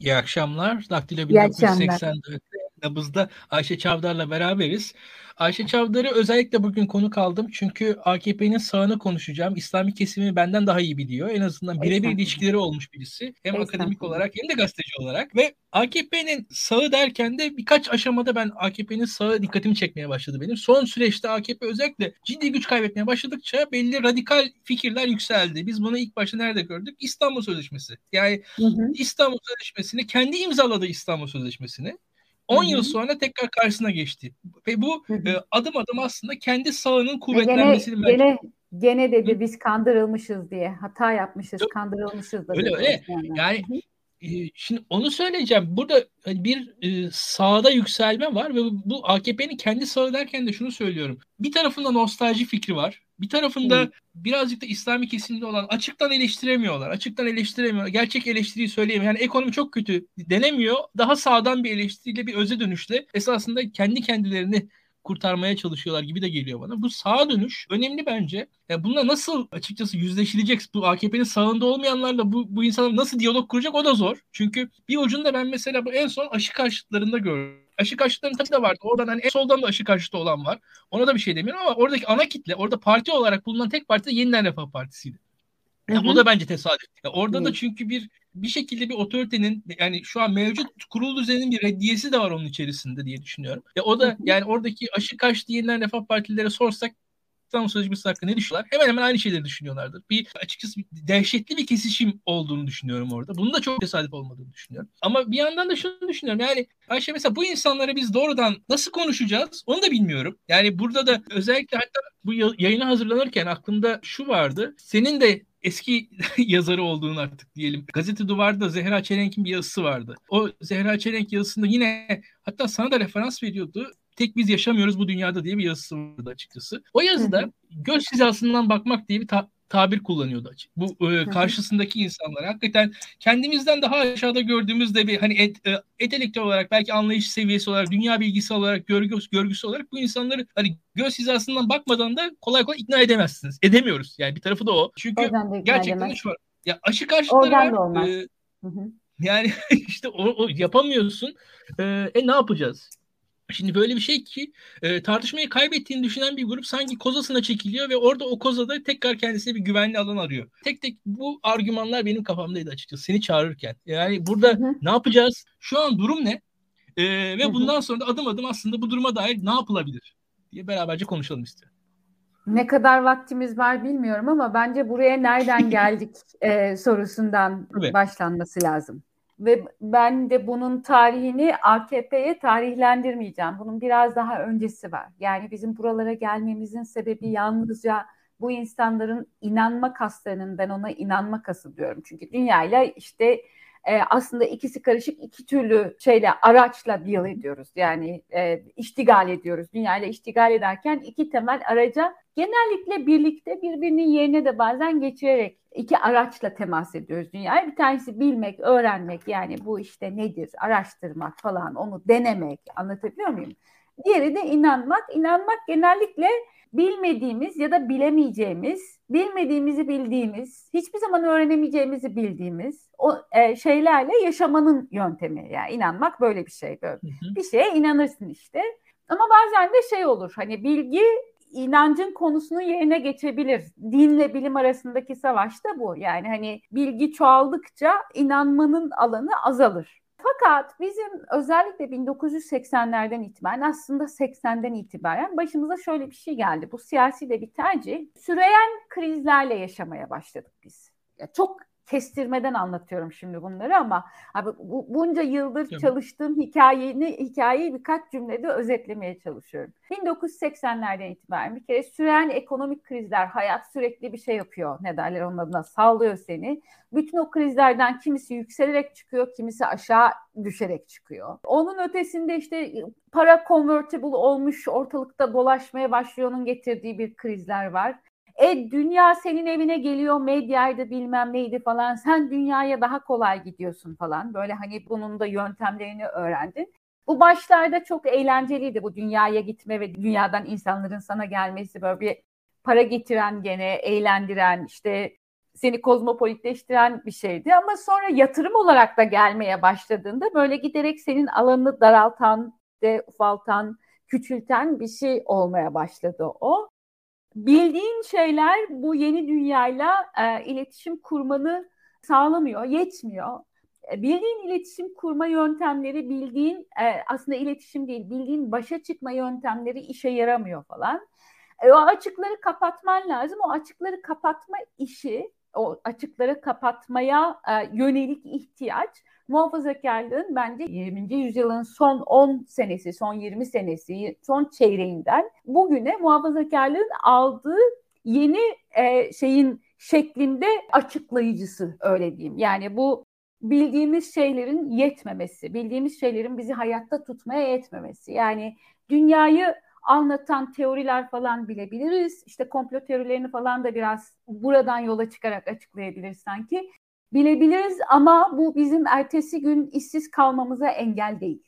İyi akşamlar. Daktilo 1984 nabızda Ayşe Çavdar'la beraberiz. Ayşe Çavdar'ı özellikle bugün konu kaldım. Çünkü AKP'nin sağını konuşacağım. İslami kesimi benden daha iyi biliyor. En azından birebir ilişkileri olmuş birisi. Hem akademik olarak hem de gazeteci olarak. Ve AKP'nin sağı derken de birkaç aşamada ben AKP'nin sağı dikkatimi çekmeye başladı benim. Son süreçte AKP özellikle ciddi güç kaybetmeye başladıkça belli radikal fikirler yükseldi. Biz bunu ilk başta nerede gördük? İstanbul Sözleşmesi. Yani hı hı. İstanbul Sözleşmesi'ni kendi imzaladı İstanbul Sözleşmesi'ni. 10 yıl sonra tekrar karşısına geçti. Ve bu e, adım adım aslında kendi sağının kuvvetlenmesini... Gene, gene, gene dedi Hı? biz kandırılmışız diye. Hata yapmışız, Yok. kandırılmışız da. Öyle öyle. Yani, yani şimdi onu söyleyeceğim. Burada hani bir e, sağda yükselme var ve bu AKP'nin kendi sağı derken de şunu söylüyorum. Bir tarafında nostalji fikri var. Bir tarafında hmm. birazcık da İslami kesimde olan açıktan eleştiremiyorlar. Açıktan eleştiremiyor. Gerçek eleştiriyi söyleyemiyor. Yani ekonomi çok kötü denemiyor. Daha sağdan bir eleştiriyle bir öze dönüşle esasında kendi kendilerini kurtarmaya çalışıyorlar gibi de geliyor bana. Bu sağa dönüş önemli bence. Yani bununla nasıl açıkçası yüzleşilecek? Bu AKP'nin sağında olmayanlarla bu, bu insanlar nasıl diyalog kuracak o da zor. Çünkü bir ucunda ben mesela bu en son aşı karşıtlarında gördüm. Aşı karşıtlarının tabii de vardı. Oradan hani en soldan da aşı karşıtı olan var. Ona da bir şey demiyorum ama oradaki ana kitle, orada parti olarak bulunan tek parti de Yeniden Refah Partisi'ydi. Yani o da bence tesadüf. Yani orada Hı. da çünkü bir bir şekilde bir otoritenin yani şu an mevcut kurul düzeninin bir reddiyesi de var onun içerisinde diye düşünüyorum. Ya o da yani oradaki aşı karşıtı yeniden refah partilere sorsak İstanbul Sözleşmesi hakkında ne düşünüyorlar? Hemen hemen aynı şeyleri düşünüyorlardır. Bir açıkçası bir dehşetli bir kesişim olduğunu düşünüyorum orada. Bunun da çok tesadüf olmadığını düşünüyorum. Ama bir yandan da şunu düşünüyorum. Yani Ayşe mesela bu insanlara biz doğrudan nasıl konuşacağız onu da bilmiyorum. Yani burada da özellikle hatta bu yayına hazırlanırken aklımda şu vardı. Senin de eski yazarı olduğunu artık diyelim. Gazete Duvar'da Zehra Çelenk'in bir yazısı vardı. O Zehra Çelenk yazısında yine hatta sana da referans veriyordu. Tek biz yaşamıyoruz bu dünyada diye bir yazısı vardı açıkçası. O yazıda göz hizasından bakmak diye bir ta- tabir kullanıyordu. Bu e, karşısındaki insanlar hakikaten kendimizden daha aşağıda gördüğümüzde bir hani et, e, entelektüel olarak belki anlayış seviyesi olarak dünya bilgisi olarak görgü, görgüsü olarak bu insanları hani göz hizasından bakmadan da kolay kolay ikna edemezsiniz. Edemiyoruz. Yani bir tarafı da o. Çünkü gerçekten şu var. Ya aşı karşıtları var. E, yani işte o, o yapamıyorsun. E, e ne yapacağız? Şimdi böyle bir şey ki e, tartışmayı kaybettiğini düşünen bir grup sanki kozasına çekiliyor ve orada o kozada tekrar kendisine bir güvenli alan arıyor. Tek tek bu argümanlar benim kafamdaydı açıkçası seni çağırırken. Yani burada hı hı. ne yapacağız? Şu an durum ne? E, ve hı hı. bundan sonra da adım adım aslında bu duruma dair ne yapılabilir diye beraberce konuşalım istiyorum. Ne kadar vaktimiz var bilmiyorum ama bence buraya nereden geldik e, sorusundan Tabii. başlanması lazım ve ben de bunun tarihini AKP'ye tarihlendirmeyeceğim. Bunun biraz daha öncesi var. Yani bizim buralara gelmemizin sebebi yalnızca bu insanların inanma kaslarının ben ona inanma kası diyorum. Çünkü dünyayla işte e, aslında ikisi karışık iki türlü şeyle araçla deal ediyoruz. Yani e, iştigal ediyoruz. Dünyayla iştigal ederken iki temel araca genellikle birlikte birbirinin yerine de bazen geçirerek iki araçla temas ediyoruz dünyaya. Bir tanesi bilmek, öğrenmek yani bu işte nedir, araştırmak falan, onu denemek anlatabiliyor muyum? Diğeri de inanmak. İnanmak genellikle bilmediğimiz ya da bilemeyeceğimiz, bilmediğimizi bildiğimiz, hiçbir zaman öğrenemeyeceğimizi bildiğimiz o e, şeylerle yaşamanın yöntemi. Yani inanmak böyle bir şey. Böyle. Hı hı. Bir şeye inanırsın işte. Ama bazen de şey olur. Hani bilgi inancın konusunu yerine geçebilir. Dinle bilim arasındaki savaş da bu. Yani hani bilgi çoğaldıkça inanmanın alanı azalır. Fakat bizim özellikle 1980'lerden itibaren aslında 80'den itibaren başımıza şöyle bir şey geldi. Bu siyasi de bir tercih. Süreyen krizlerle yaşamaya başladık biz. Çok kestirmeden anlatıyorum şimdi bunları ama abi bu, bunca yıldır Tabii. çalıştığım hikayeni hikayeyi birkaç cümlede özetlemeye çalışıyorum. 1980'lerden itibaren bir kere süren ekonomik krizler hayat sürekli bir şey yapıyor. Ne derler onun adına sallıyor seni. Bütün o krizlerden kimisi yükselerek çıkıyor, kimisi aşağı düşerek çıkıyor. Onun ötesinde işte para convertible olmuş ortalıkta dolaşmaya başlıyor onun getirdiği bir krizler var. E dünya senin evine geliyor medyaydı bilmem neydi falan. Sen dünyaya daha kolay gidiyorsun falan. Böyle hani bunun da yöntemlerini öğrendin. Bu başlarda çok eğlenceliydi bu dünyaya gitme ve dünyadan insanların sana gelmesi böyle bir para getiren gene eğlendiren işte seni kozmopolitleştiren bir şeydi ama sonra yatırım olarak da gelmeye başladığında böyle giderek senin alanını daraltan, de ufaltan, küçülten bir şey olmaya başladı o. Bildiğin şeyler bu yeni dünyayla e, iletişim kurmanı sağlamıyor, yetmiyor. E, bildiğin iletişim kurma yöntemleri, bildiğin e, aslında iletişim değil, bildiğin başa çıkma yöntemleri işe yaramıyor falan. E, o açıkları kapatman lazım. O açıkları kapatma işi, o açıkları kapatmaya e, yönelik ihtiyaç muhafazakarlığın bence 20. yüzyılın son 10 senesi, son 20 senesi, son çeyreğinden bugüne muhafazakarlığın aldığı yeni e, şeyin şeklinde açıklayıcısı öyle diyeyim. Yani bu bildiğimiz şeylerin yetmemesi, bildiğimiz şeylerin bizi hayatta tutmaya yetmemesi. Yani dünyayı anlatan teoriler falan bilebiliriz. İşte komplo teorilerini falan da biraz buradan yola çıkarak açıklayabiliriz sanki. Bilebiliriz ama bu bizim ertesi gün işsiz kalmamıza engel değil.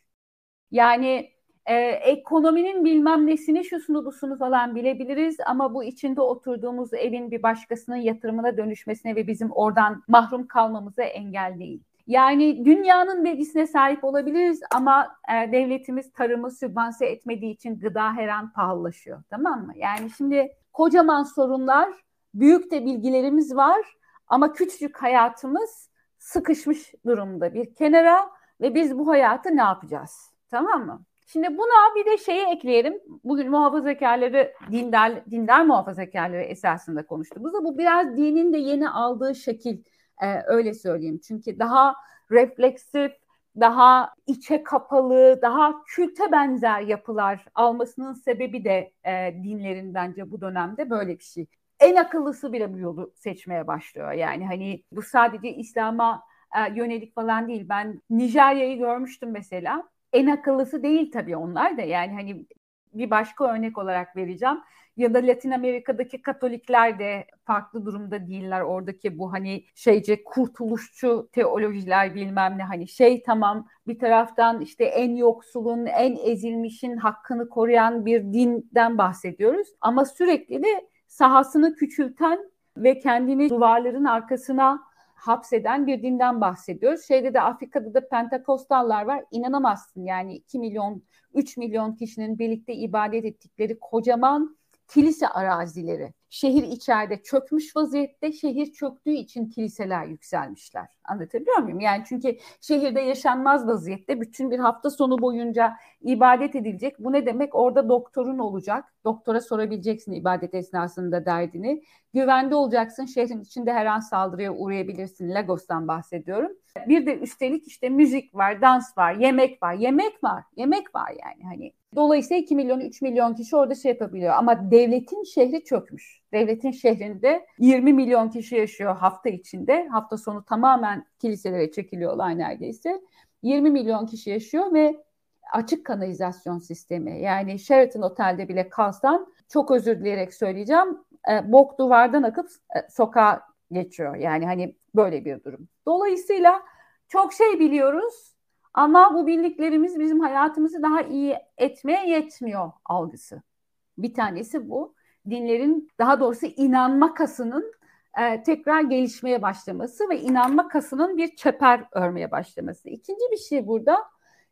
Yani e, ekonominin bilmem nesini şusunu busunu falan bilebiliriz ama bu içinde oturduğumuz evin bir başkasının yatırımına dönüşmesine ve bizim oradan mahrum kalmamıza engel değil. Yani dünyanın bilgisine sahip olabiliriz ama e, devletimiz tarımı sübvanse etmediği için gıda her an pahalılaşıyor. Tamam mı? Yani şimdi kocaman sorunlar, büyük de bilgilerimiz var ama küçücük hayatımız sıkışmış durumda bir kenara ve biz bu hayatı ne yapacağız? Tamam mı? Şimdi buna bir de şeyi ekleyelim. Bugün muhafazakarları, dindar, dindar muhafazakarları esasında konuştuğumuzda bu biraz dinin de yeni aldığı şekil e, öyle söyleyeyim. Çünkü daha refleksif, daha içe kapalı, daha külte benzer yapılar almasının sebebi de e, dinlerin bence bu dönemde böyle bir şey. En akıllısı bile bu yolu seçmeye başlıyor. Yani hani bu sadece İslam'a e, yönelik falan değil. Ben Nijerya'yı görmüştüm mesela. En akıllısı değil tabii onlar da. Yani hani bir başka örnek olarak vereceğim ya da Latin Amerika'daki Katolikler de farklı durumda değiller. Oradaki bu hani şeyce kurtuluşçu teolojiler bilmem ne hani şey tamam bir taraftan işte en yoksulun, en ezilmişin hakkını koruyan bir dinden bahsediyoruz. Ama sürekli de sahasını küçülten ve kendini duvarların arkasına hapseden bir dinden bahsediyoruz. Şeyde de Afrika'da da Pentakostallar var. İnanamazsın yani 2 milyon, 3 milyon kişinin birlikte ibadet ettikleri kocaman kilise arazileri. Şehir içeride çökmüş vaziyette, şehir çöktüğü için kiliseler yükselmişler. Anlatabiliyor muyum? Yani çünkü şehirde yaşanmaz vaziyette bütün bir hafta sonu boyunca ibadet edilecek. Bu ne demek? Orada doktorun olacak. Doktora sorabileceksin ibadet esnasında derdini. Güvende olacaksın. Şehrin içinde her an saldırıya uğrayabilirsin. Lagos'tan bahsediyorum. Bir de üstelik işte müzik var, dans var, yemek var. Yemek var. Yemek var yani hani Dolayısıyla 2 milyon 3 milyon kişi orada şey yapabiliyor. Ama devletin şehri çökmüş. Devletin şehrinde 20 milyon kişi yaşıyor hafta içinde. Hafta sonu tamamen kiliselere çekiliyorlar neredeyse. 20 milyon kişi yaşıyor ve açık kanalizasyon sistemi. Yani Sheraton Otel'de bile kalsan çok özür dileyerek söyleyeceğim. E, bok duvardan akıp e, sokağa geçiyor. Yani hani böyle bir durum. Dolayısıyla çok şey biliyoruz ama bu bildiklerimiz bizim hayatımızı daha iyi etmeye yetmiyor algısı. Bir tanesi bu. Dinlerin daha doğrusu inanma kasının e, tekrar gelişmeye başlaması ve inanma kasının bir çeper örmeye başlaması. İkinci bir şey burada.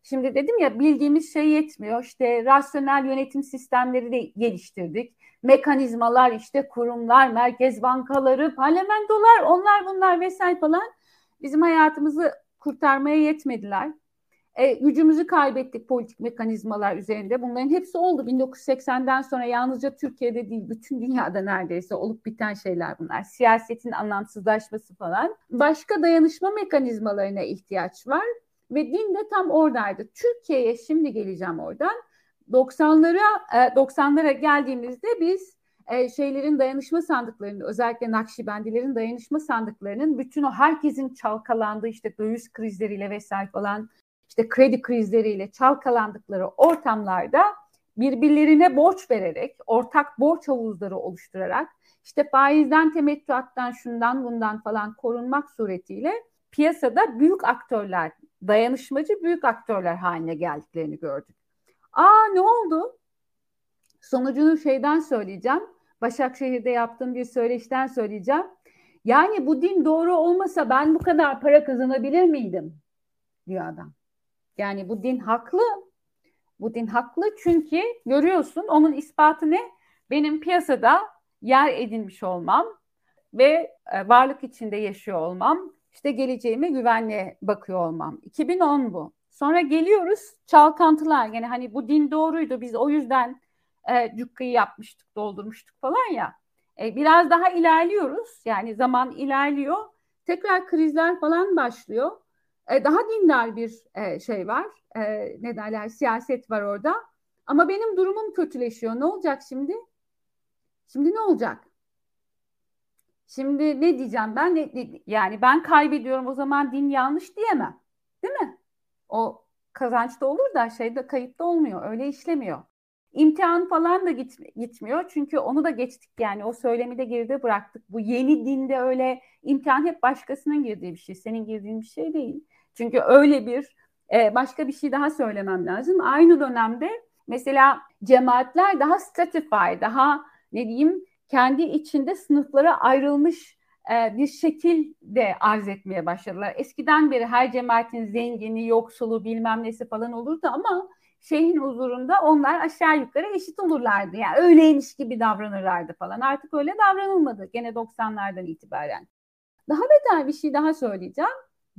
Şimdi dedim ya bildiğimiz şey yetmiyor. İşte rasyonel yönetim sistemleri de geliştirdik. Mekanizmalar işte kurumlar, merkez bankaları, parlamentolar, onlar bunlar vesaire falan bizim hayatımızı kurtarmaya yetmediler. E, gücümüzü kaybettik politik mekanizmalar üzerinde. Bunların hepsi oldu. 1980'den sonra yalnızca Türkiye'de değil bütün dünyada neredeyse olup biten şeyler bunlar. Siyasetin anlamsızlaşması falan. Başka dayanışma mekanizmalarına ihtiyaç var ve din de tam oradaydı. Türkiye'ye şimdi geleceğim oradan. 90'lara 90'lara geldiğimizde biz e, şeylerin dayanışma sandıklarının özellikle Nakşibendilerin dayanışma sandıklarının bütün o herkesin çalkalandığı işte döviz krizleriyle vesaire falan işte kredi krizleriyle çalkalandıkları ortamlarda birbirlerine borç vererek, ortak borç havuzları oluşturarak işte faizden, temettüattan, şundan bundan falan korunmak suretiyle piyasada büyük aktörler, dayanışmacı büyük aktörler haline geldiklerini gördük. Aa ne oldu? Sonucunu şeyden söyleyeceğim. Başakşehir'de yaptığım bir söyleşten söyleyeceğim. Yani bu din doğru olmasa ben bu kadar para kazanabilir miydim? diyor adam. Yani bu din haklı. Bu din haklı çünkü görüyorsun onun ispatı ne? Benim piyasada yer edinmiş olmam ve e, varlık içinde yaşıyor olmam, işte geleceğime güvenle bakıyor olmam. 2010 bu. Sonra geliyoruz çalkantılar. Yani hani bu din doğruydu biz o yüzden e, cukkayı yapmıştık, doldurmuştuk falan ya. E, biraz daha ilerliyoruz. Yani zaman ilerliyor. Tekrar krizler falan başlıyor. E, daha dindar bir e, şey var. E, ne derler? Siyaset var orada. Ama benim durumum kötüleşiyor. Ne olacak şimdi? Şimdi ne olacak? Şimdi ne diyeceğim ben? Ne, ne, yani ben kaybediyorum o zaman din yanlış diyemem. Değil mi? O kazançta olur da şeyde kayıpta olmuyor. Öyle işlemiyor. İmtihan falan da git, gitmiyor. Çünkü onu da geçtik yani. O söylemi de geride bıraktık. Bu yeni dinde öyle imtihan hep başkasının girdiği bir şey. Senin girdiğin bir şey değil. Çünkü öyle bir e, başka bir şey daha söylemem lazım. Aynı dönemde mesela cemaatler daha stratified, daha ne diyeyim kendi içinde sınıflara ayrılmış e, bir şekil de arz etmeye başladılar. Eskiden beri her cemaatin zengini, yoksulu bilmem nesi falan olurdu ama şeyhin huzurunda onlar aşağı yukarı eşit olurlardı. Yani öyleymiş gibi davranırlardı falan. Artık öyle davranılmadı gene 90'lardan itibaren. Daha beter bir şey daha söyleyeceğim.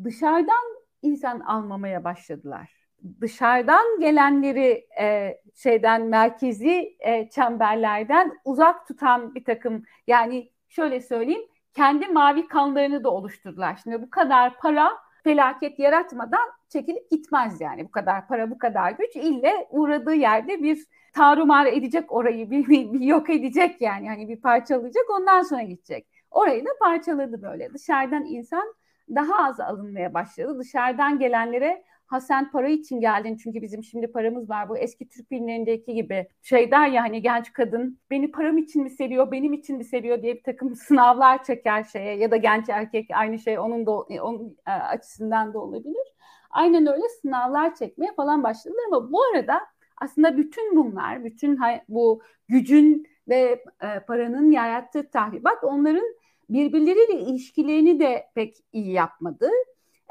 Dışarıdan insan almamaya başladılar. Dışarıdan gelenleri e, şeyden merkezi e, çemberlerden uzak tutan bir takım yani şöyle söyleyeyim kendi mavi kanlarını da oluşturdular. Şimdi bu kadar para felaket yaratmadan çekilip gitmez yani. Bu kadar para, bu kadar güç ille uğradığı yerde bir tarumar edecek orayı, bir, bir, bir yok edecek yani. Hani bir parçalayacak ondan sonra gidecek. Orayı da parçaladı böyle. Dışarıdan insan daha az alınmaya başladı. Dışarıdan gelenlere ha sen para için geldin çünkü bizim şimdi paramız var. Bu eski Türk filmlerindeki gibi şey der ya hani genç kadın beni param için mi seviyor, benim için mi seviyor diye bir takım sınavlar çeker şeye ya da genç erkek aynı şey onun da onun e, açısından da olabilir. Aynen öyle sınavlar çekmeye falan başladılar ama bu arada aslında bütün bunlar, bütün bu gücün ve e, paranın yarattığı tahribat onların birbirleriyle ilişkilerini de pek iyi yapmadı.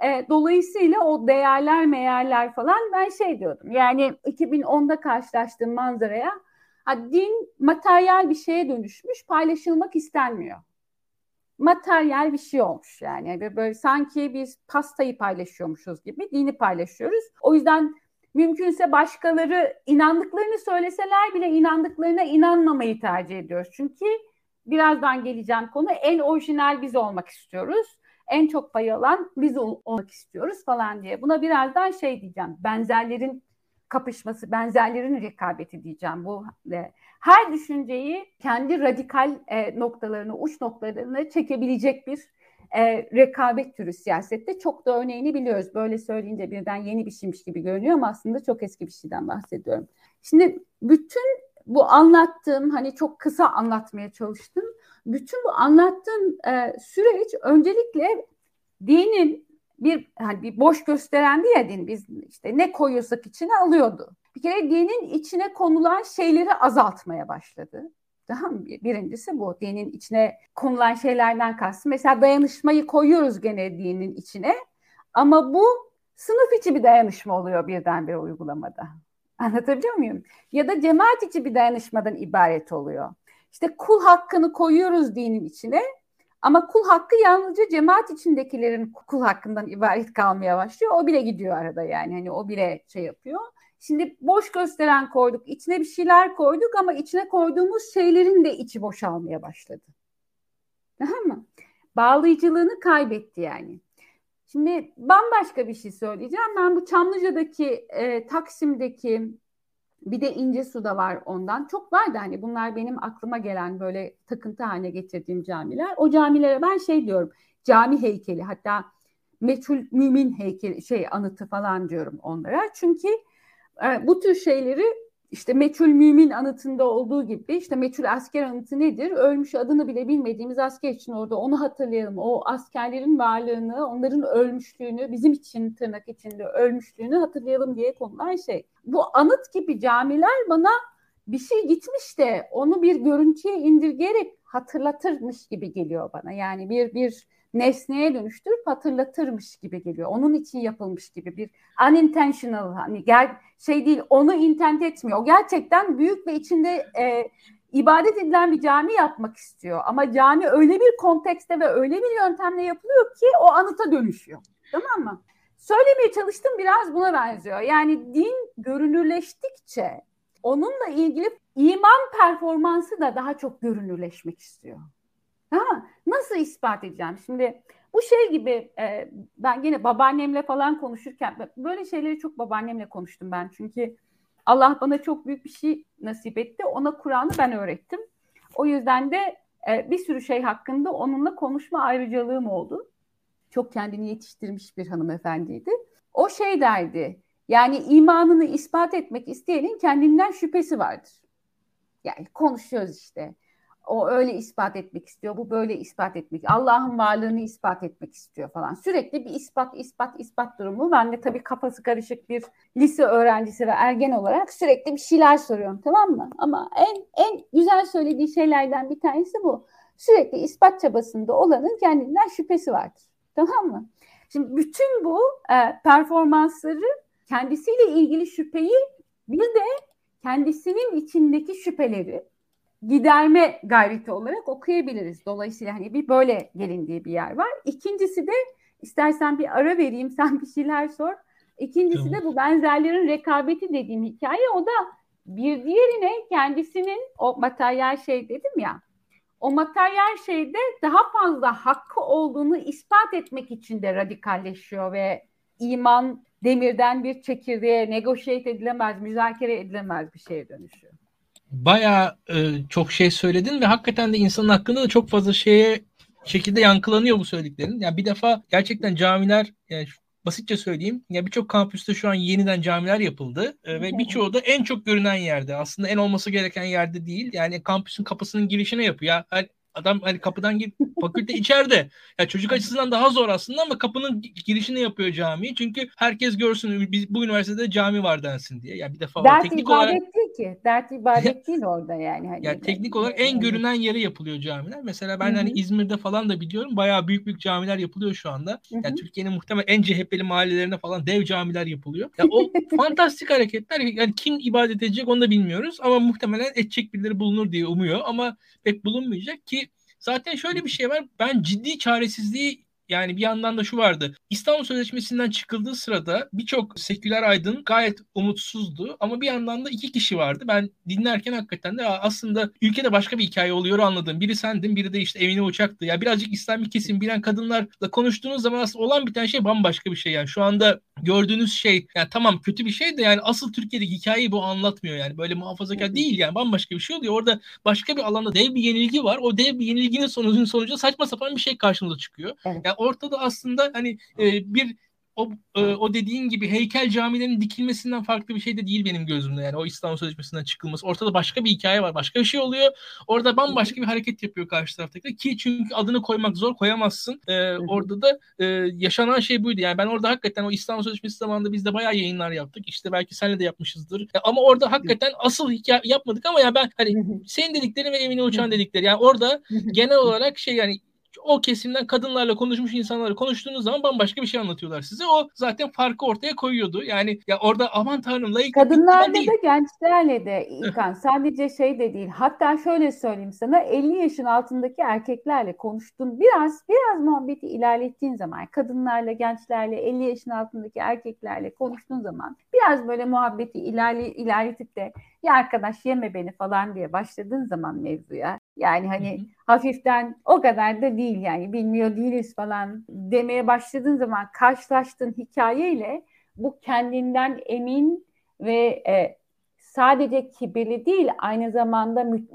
E, dolayısıyla o değerler meğerler falan ben şey diyordum. Yani 2010'da karşılaştığım manzaraya ha, din materyal bir şeye dönüşmüş paylaşılmak istenmiyor. Materyal bir şey olmuş yani. Böyle sanki biz pastayı paylaşıyormuşuz gibi dini paylaşıyoruz. O yüzden mümkünse başkaları inandıklarını söyleseler bile inandıklarına inanmamayı tercih ediyoruz. Çünkü birazdan geleceğim konu en orijinal biz olmak istiyoruz. En çok pay alan biz ol- olmak istiyoruz falan diye. Buna birazdan şey diyeceğim. Benzerlerin kapışması, benzerlerin rekabeti diyeceğim. Bu her düşünceyi kendi radikal e, noktalarını, uç noktalarını çekebilecek bir e, rekabet türü siyasette çok da örneğini biliyoruz. Böyle söyleyince birden yeni bir şeymiş gibi görünüyor ama aslında çok eski bir şeyden bahsediyorum. Şimdi bütün bu anlattığım hani çok kısa anlatmaya çalıştım. Bütün bu anlattığım e, süreç öncelikle dinin bir hani bir boş gösterendi ya din biz işte ne koyuyorsak içine alıyordu. Bir kere dinin içine konulan şeyleri azaltmaya başladı. Tamam mı? Birincisi bu. Dinin içine konulan şeylerden kastım. Mesela dayanışmayı koyuyoruz gene dinin içine. Ama bu sınıf içi bir dayanışma oluyor birdenbire uygulamada. Anlatabiliyor muyum? Ya da cemaat içi bir dayanışmadan ibaret oluyor. İşte kul hakkını koyuyoruz dinin içine ama kul hakkı yalnızca cemaat içindekilerin kul hakkından ibaret kalmaya başlıyor. O bile gidiyor arada yani. Hani o bile şey yapıyor. Şimdi boş gösteren koyduk, içine bir şeyler koyduk ama içine koyduğumuz şeylerin de içi boşalmaya başladı. Tamam mı? Bağlayıcılığını kaybetti yani. Şimdi bambaşka bir şey söyleyeceğim. Ben bu Çamlıca'daki, e, Taksim'deki bir de İnce Su'da var ondan. Çok var da hani bunlar benim aklıma gelen böyle takıntı haline getirdiğim camiler. O camilere ben şey diyorum. Cami heykeli hatta meçhul mümin heykeli şey anıtı falan diyorum onlara. Çünkü e, bu tür şeyleri işte meçhul mümin anıtında olduğu gibi işte meçhul asker anıtı nedir? Ölmüş adını bile bilmediğimiz asker için orada onu hatırlayalım. O askerlerin varlığını, onların ölmüşlüğünü, bizim için tırnak içinde ölmüşlüğünü hatırlayalım diye konulan şey. Bu anıt gibi camiler bana bir şey gitmiş de onu bir görüntüye indirgeyerek hatırlatırmış gibi geliyor bana. Yani bir bir nesneye dönüştürüp hatırlatırmış gibi geliyor. Onun için yapılmış gibi bir unintentional hani gel şey değil onu intent etmiyor. O gerçekten büyük ve içinde e, ibadet edilen bir cami yapmak istiyor. Ama cami öyle bir kontekste ve öyle bir yöntemle yapılıyor ki o anıta dönüşüyor. Tamam mı? Söylemeye çalıştım biraz buna benziyor. Yani din görünürleştikçe onunla ilgili iman performansı da daha çok görünürleşmek istiyor. Ha, nasıl ispat edeceğim? Şimdi bu şey gibi e, ben yine babaannemle falan konuşurken böyle şeyleri çok babaannemle konuştum ben. Çünkü Allah bana çok büyük bir şey nasip etti. Ona Kur'an'ı ben öğrettim. O yüzden de e, bir sürü şey hakkında onunla konuşma ayrıcalığım oldu. Çok kendini yetiştirmiş bir hanımefendiydi. O şey derdi. Yani imanını ispat etmek isteyenin kendinden şüphesi vardır. Yani konuşuyoruz işte. O öyle ispat etmek istiyor, bu böyle ispat etmek, Allah'ın varlığını ispat etmek istiyor falan. Sürekli bir ispat, ispat, ispat durumu. Ben de tabii kafası karışık bir lise öğrencisi ve ergen olarak sürekli bir şeyler soruyorum tamam mı? Ama en en güzel söylediği şeylerden bir tanesi bu. Sürekli ispat çabasında olanın kendinden şüphesi vardır. Tamam mı? Şimdi bütün bu e, performansları kendisiyle ilgili şüpheyi bir de kendisinin içindeki şüpheleri giderme gayreti olarak okuyabiliriz. Dolayısıyla hani bir böyle gelindiği bir yer var. İkincisi de istersen bir ara vereyim sen bir şeyler sor. İkincisi tamam. de bu benzerlerin rekabeti dediğim hikaye o da bir diğerine kendisinin o materyal şey dedim ya o materyal şeyde daha fazla hakkı olduğunu ispat etmek için de radikalleşiyor ve iman demirden bir çekirdeğe negotiate edilemez, müzakere edilemez bir şeye dönüşüyor. Baya e, çok şey söyledin ve hakikaten de insanın hakkında da çok fazla şeye şekilde yankılanıyor bu söylediklerin. Yani bir defa gerçekten camiler yani basitçe söyleyeyim. Ya birçok kampüste şu an yeniden camiler yapıldı e, ve birçoğu da en çok görünen yerde. Aslında en olması gereken yerde değil. Yani kampüsün kapısının girişine yapıyor. Ya hani adam hani kapıdan gir fakülte içeride. Ya çocuk açısından daha zor aslında ama kapının girişine yapıyor camiyi. Çünkü herkes görsün biz bu üniversitede cami var densin diye. Ya bir defa Dert teknik ibadet olarak değil ki. Dert ibadet değil orada yani. Hani ya teknik olarak en görünen yere yapılıyor camiler. Mesela ben Hı-hı. hani İzmir'de falan da biliyorum. Bayağı büyük büyük camiler yapılıyor şu anda. Hı-hı. Yani Türkiye'nin muhtemelen en CHP'li mahallelerine falan dev camiler yapılıyor. Ya o fantastik hareketler. Yani kim ibadet edecek onu da bilmiyoruz ama muhtemelen edecek birileri bulunur diye umuyor ama pek bulunmayacak ki Zaten şöyle bir şey var. Ben ciddi çaresizliği yani bir yandan da şu vardı. İstanbul Sözleşmesi'nden çıkıldığı sırada birçok seküler aydın gayet umutsuzdu. Ama bir yandan da iki kişi vardı. Ben dinlerken hakikaten de aslında ülkede başka bir hikaye oluyor anladım. Biri sendin, biri de işte evine uçaktı. Ya birazcık İslami kesim bilen kadınlarla konuştuğunuz zaman aslında olan bir tane şey bambaşka bir şey. Yani şu anda gördüğünüz şey yani tamam kötü bir şey de yani asıl Türkiye'deki hikayeyi bu anlatmıyor yani. Böyle muhafazakar değil yani bambaşka bir şey oluyor. Orada başka bir alanda dev bir yenilgi var. O dev bir yenilginin sonucunun sonucu saçma sapan bir şey karşımıza çıkıyor. Yani ortada aslında hani e, bir o, e, o dediğin gibi heykel camilerin dikilmesinden farklı bir şey de değil benim gözümde. Yani o İstanbul Sözleşmesi'nden çıkılması. Ortada başka bir hikaye var. Başka bir şey oluyor. Orada bambaşka bir hareket yapıyor karşı taraftaki. Ki çünkü adını koymak zor. Koyamazsın. E, orada da e, yaşanan şey buydu. Yani ben orada hakikaten o İstanbul Sözleşmesi zamanında biz de bayağı yayınlar yaptık. İşte belki senle de yapmışızdır. E, ama orada hakikaten asıl hikaye yapmadık ama ya ben hani senin dediklerin ve Emine Uçan dedikleri. Yani orada genel olarak şey yani o kesimden kadınlarla konuşmuş insanlarla konuştuğunuz zaman bambaşka bir şey anlatıyorlar size. O zaten farkı ortaya koyuyordu. Yani ya orada aman tanrım layık Kadınlarla da gençlerle de İlkan sadece şey de değil. Hatta şöyle söyleyeyim sana 50 yaşın altındaki erkeklerle konuştuğun biraz biraz muhabbeti ilerlettiğin zaman kadınlarla gençlerle 50 yaşın altındaki erkeklerle konuştuğun zaman biraz böyle muhabbeti ilerle, ilerletip de ya arkadaş yeme beni falan diye başladığın zaman mevzuya yani hani hı hı. hafiften o kadar da değil yani bilmiyor değiliz falan demeye başladığın zaman karşılaştığın hikayeyle bu kendinden emin ve e, sadece kibirli değil aynı zamanda mü,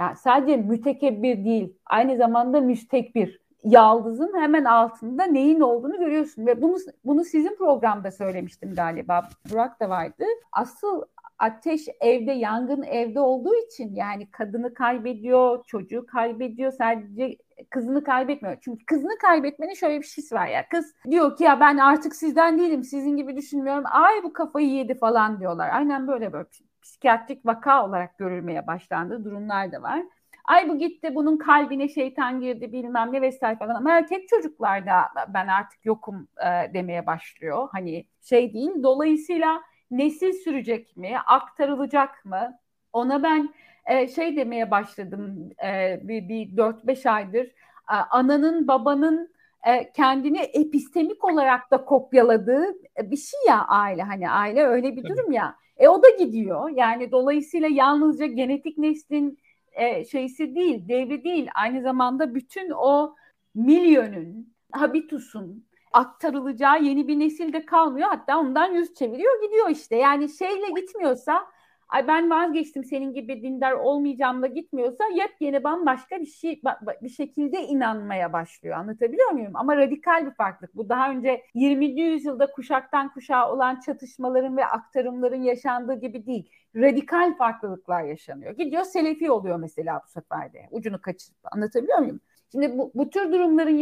yani sadece mütekebbir değil aynı zamanda müstekbir yaldızın hemen altında neyin olduğunu görüyorsun ve bunu bunu sizin programda söylemiştim galiba Burak da vardı. Asıl ateş evde, yangın evde olduğu için yani kadını kaybediyor, çocuğu kaybediyor, sadece kızını kaybetmiyor. Çünkü kızını kaybetmenin şöyle bir şeysi var ya. Kız diyor ki ya ben artık sizden değilim, sizin gibi düşünmüyorum. Ay bu kafayı yedi falan diyorlar. Aynen böyle böyle. psikiyatrik vaka olarak görülmeye başlandığı durumlar da var. Ay bu gitti bunun kalbine şeytan girdi bilmem ne vesaire falan. Ama erkek çocuklarda ben artık yokum e, demeye başlıyor. Hani şey değil. Dolayısıyla nesil sürecek mi? Aktarılacak mı? Ona ben e, şey demeye başladım e, bir, bir 4-5 aydır. E, ananın babanın e, kendini epistemik olarak da kopyaladığı bir şey ya aile. Hani aile öyle bir durum ya. E o da gidiyor. Yani dolayısıyla yalnızca genetik neslin e, şeysi değil, devri değil. Aynı zamanda bütün o milyonun, habitusun aktarılacağı yeni bir nesil de kalmıyor. Hatta ondan yüz çeviriyor gidiyor işte. Yani şeyle gitmiyorsa ay ben vazgeçtim senin gibi dindar olmayacağımla gitmiyorsa yepyeni bambaşka bir şey bir şekilde inanmaya başlıyor. Anlatabiliyor muyum? Ama radikal bir farklılık. Bu daha önce 20. yüzyılda kuşaktan kuşağa olan çatışmaların ve aktarımların yaşandığı gibi değil. Radikal farklılıklar yaşanıyor. Gidiyor Selefi oluyor mesela bu sefer de. Ucunu kaçırıp anlatabiliyor muyum? Şimdi bu, bu tür durumların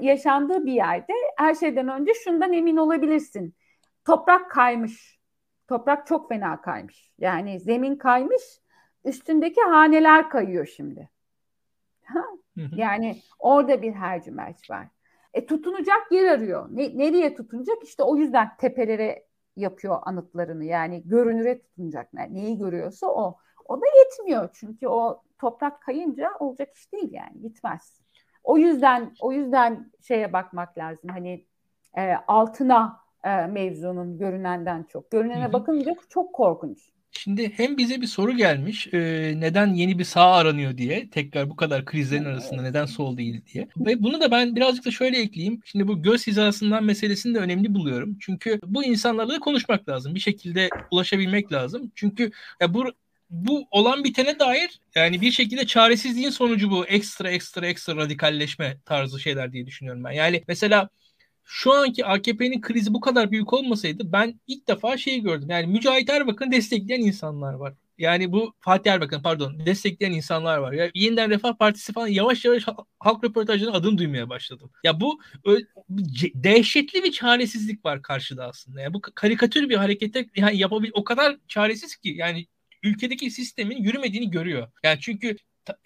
yaşandığı bir yerde her şeyden önce şundan emin olabilirsin. Toprak kaymış Toprak çok fena kaymış. Yani zemin kaymış, üstündeki haneler kayıyor şimdi. yani orada bir hercümerç var. E, tutunacak yer arıyor. Ne, nereye tutunacak? İşte o yüzden tepelere yapıyor anıtlarını. Yani görünüre tutunacak. Yani neyi görüyorsa o. O da yetmiyor. Çünkü o toprak kayınca olacak iş değil yani. Gitmez. O yüzden o yüzden şeye bakmak lazım. Hani e, altına e, mevzunun görünenden çok. Görünene Hı-hı. bakınca çok korkunç. Şimdi hem bize bir soru gelmiş e, neden yeni bir sağ aranıyor diye tekrar bu kadar krizlerin arasında neden sol değil diye. Ve bunu da ben birazcık da şöyle ekleyeyim. Şimdi bu göz hizasından meselesini de önemli buluyorum. Çünkü bu insanlarla da konuşmak lazım. Bir şekilde ulaşabilmek lazım. Çünkü ya bu bu olan bitene dair yani bir şekilde çaresizliğin sonucu bu ekstra ekstra ekstra radikalleşme tarzı şeyler diye düşünüyorum ben. Yani mesela şu anki AKP'nin krizi bu kadar büyük olmasaydı ben ilk defa şeyi gördüm. Yani Mücahit Erbakan'ı destekleyen insanlar var. Yani bu Fatih Erbakan pardon destekleyen insanlar var. Ya yeniden Refah Partisi falan yavaş yavaş halk röportajlarının adını duymaya başladım. Ya bu dehşetli bir çaresizlik var karşıda aslında. Yani bu karikatür bir harekete yani yapabil o kadar çaresiz ki yani ülkedeki sistemin yürümediğini görüyor. Yani çünkü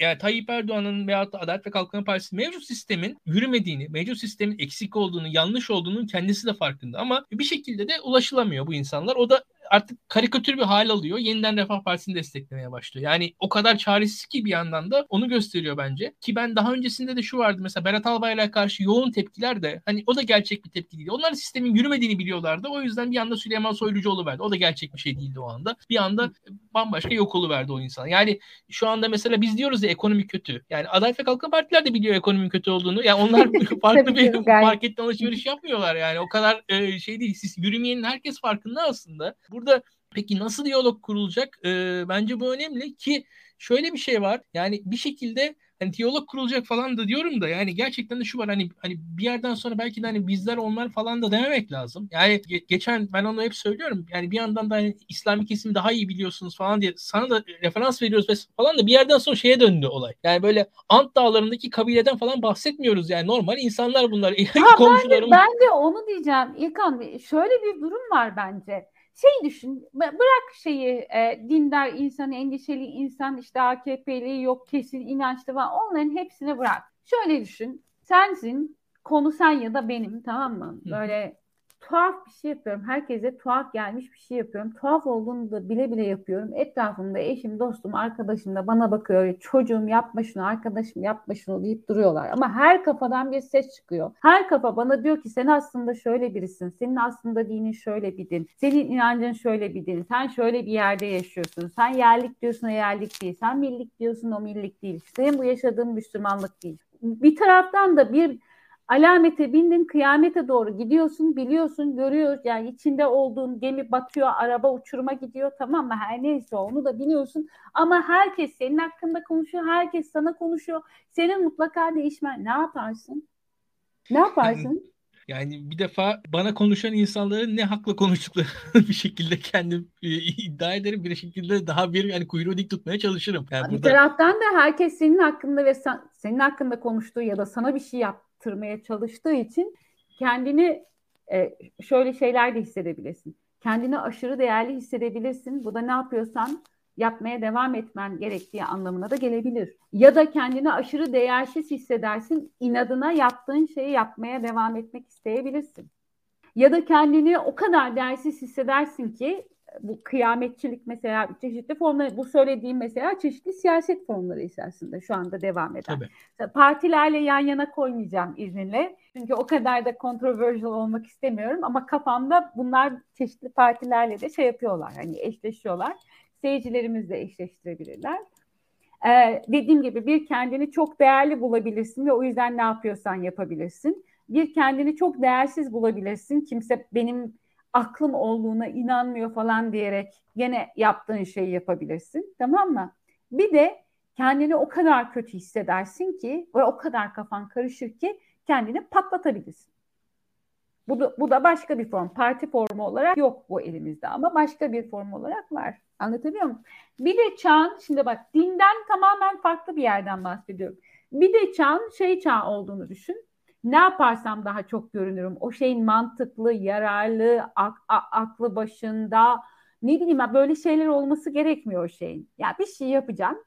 yani Tayyip Erdoğan'ın da Adalet ve Kalkınma Partisi mevcut sistemin yürümediğini, mevcut sistemin eksik olduğunu, yanlış olduğunun kendisi de farkında. Ama bir şekilde de ulaşılamıyor bu insanlar. O da artık karikatür bir hal alıyor. Yeniden Refah Partisi'ni desteklemeye başlıyor. Yani o kadar çaresiz ki bir yandan da onu gösteriyor bence. Ki ben daha öncesinde de şu vardı mesela Berat Albayrak'a karşı yoğun tepkiler de hani o da gerçek bir tepki değil. Onlar sistemin yürümediğini biliyorlardı. O yüzden bir anda Süleyman Soylucuoğlu verdi. O da gerçek bir şey değildi o anda. Bir anda bambaşka yok verdi o insan. Yani şu anda mesela biz diyoruz ya ekonomi kötü. Yani Adalet ve Kalkınma Partiler de biliyor ekonominin kötü olduğunu. Yani onlar farklı bir marketten alışveriş yapmıyorlar yani. O kadar e, şey değil. Siz yürümeyenin herkes farkında aslında. Burada peki nasıl diyalog kurulacak? E, bence bu önemli ki şöyle bir şey var. Yani bir şekilde hani diyalog kurulacak falan da diyorum da yani gerçekten de şu var hani hani bir yerden sonra belki de hani bizler onlar falan da dememek lazım. Yani ge- geçen ben onu hep söylüyorum. Yani bir yandan da hani İslami kesimi daha iyi biliyorsunuz falan diye sana da referans veriyoruz ve falan da bir yerden sonra şeye döndü olay. Yani böyle Ant dağlarındaki kabileden falan bahsetmiyoruz yani normal insanlar bunlar. Ha, komşularım. Ben de, ben de onu diyeceğim İlkan. Şöyle bir durum var bence şey düşün bırak şeyi e, dindar insan endişeli insan işte AKP'li yok kesin inançlı var onların hepsini bırak. Şöyle düşün sensin konu sen ya da benim tamam mı? Böyle tuhaf bir şey yapıyorum. Herkese tuhaf gelmiş bir şey yapıyorum. Tuhaf olduğunu da bile bile yapıyorum. Etrafımda eşim, dostum, arkadaşım da bana bakıyor. Çocuğum yapma şunu, arkadaşım yapma şunu deyip duruyorlar. Ama her kafadan bir ses çıkıyor. Her kafa bana diyor ki sen aslında şöyle birisin. Senin aslında dinin şöyle bir din. Senin inancın şöyle bir din. Sen şöyle bir yerde yaşıyorsun. Sen yerlik diyorsun o yerlik değil. Sen millik diyorsun o millik değil. Senin bu yaşadığın Müslümanlık değil. Bir taraftan da bir Alamete bindin kıyamete doğru gidiyorsun biliyorsun görüyoruz. Yani içinde olduğun gemi batıyor araba uçuruma gidiyor tamam mı? Her neyse onu da biliyorsun. Ama herkes senin hakkında konuşuyor herkes sana konuşuyor. Senin mutlaka değişmen. Ne yaparsın? Ne yaparsın? Yani bir defa bana konuşan insanların ne hakla konuştuklarını bir şekilde kendim e, iddia ederim. Bir şekilde daha bir yani kuyruğu dik tutmaya çalışırım. Yani bir burada... taraftan da herkes senin hakkında ve sen, senin hakkında konuştuğu ya da sana bir şey yap, yaptırmaya çalıştığı için kendini e, şöyle şeyler de hissedebilirsin. kendini aşırı değerli hissedebilirsin. Bu da ne yapıyorsan yapmaya devam etmen gerektiği anlamına da gelebilir. Ya da kendini aşırı değersiz hissedersin. inadına yaptığın şeyi yapmaya devam etmek isteyebilirsin. Ya da kendini o kadar değersiz hissedersin ki bu kıyametçilik mesela çeşitli formları bu söylediğim mesela çeşitli siyaset formları içerisinde şu anda devam eden. Tabii. Partilerle yan yana koymayacağım izninle. Çünkü o kadar da controversial olmak istemiyorum ama kafamda bunlar çeşitli partilerle de şey yapıyorlar. Hani eşleşiyorlar. Seyircilerimiz de eşleştirebilirler. Ee, dediğim gibi bir kendini çok değerli bulabilirsin ve o yüzden ne yapıyorsan yapabilirsin. Bir kendini çok değersiz bulabilirsin. Kimse benim aklım olduğuna inanmıyor falan diyerek gene yaptığın şeyi yapabilirsin. Tamam mı? Bir de kendini o kadar kötü hissedersin ki ve o kadar kafan karışır ki kendini patlatabilirsin. Bu da, bu da başka bir form. Parti formu olarak yok bu elimizde ama başka bir form olarak var. Anlatabiliyor muyum? Bir de çağın, şimdi bak dinden tamamen farklı bir yerden bahsediyorum. Bir de çağın şey çağ olduğunu düşün ne yaparsam daha çok görünürüm. O şeyin mantıklı, yararlı, ak, aklı başında ne bileyim böyle şeyler olması gerekmiyor o şeyin. Ya bir şey yapacağım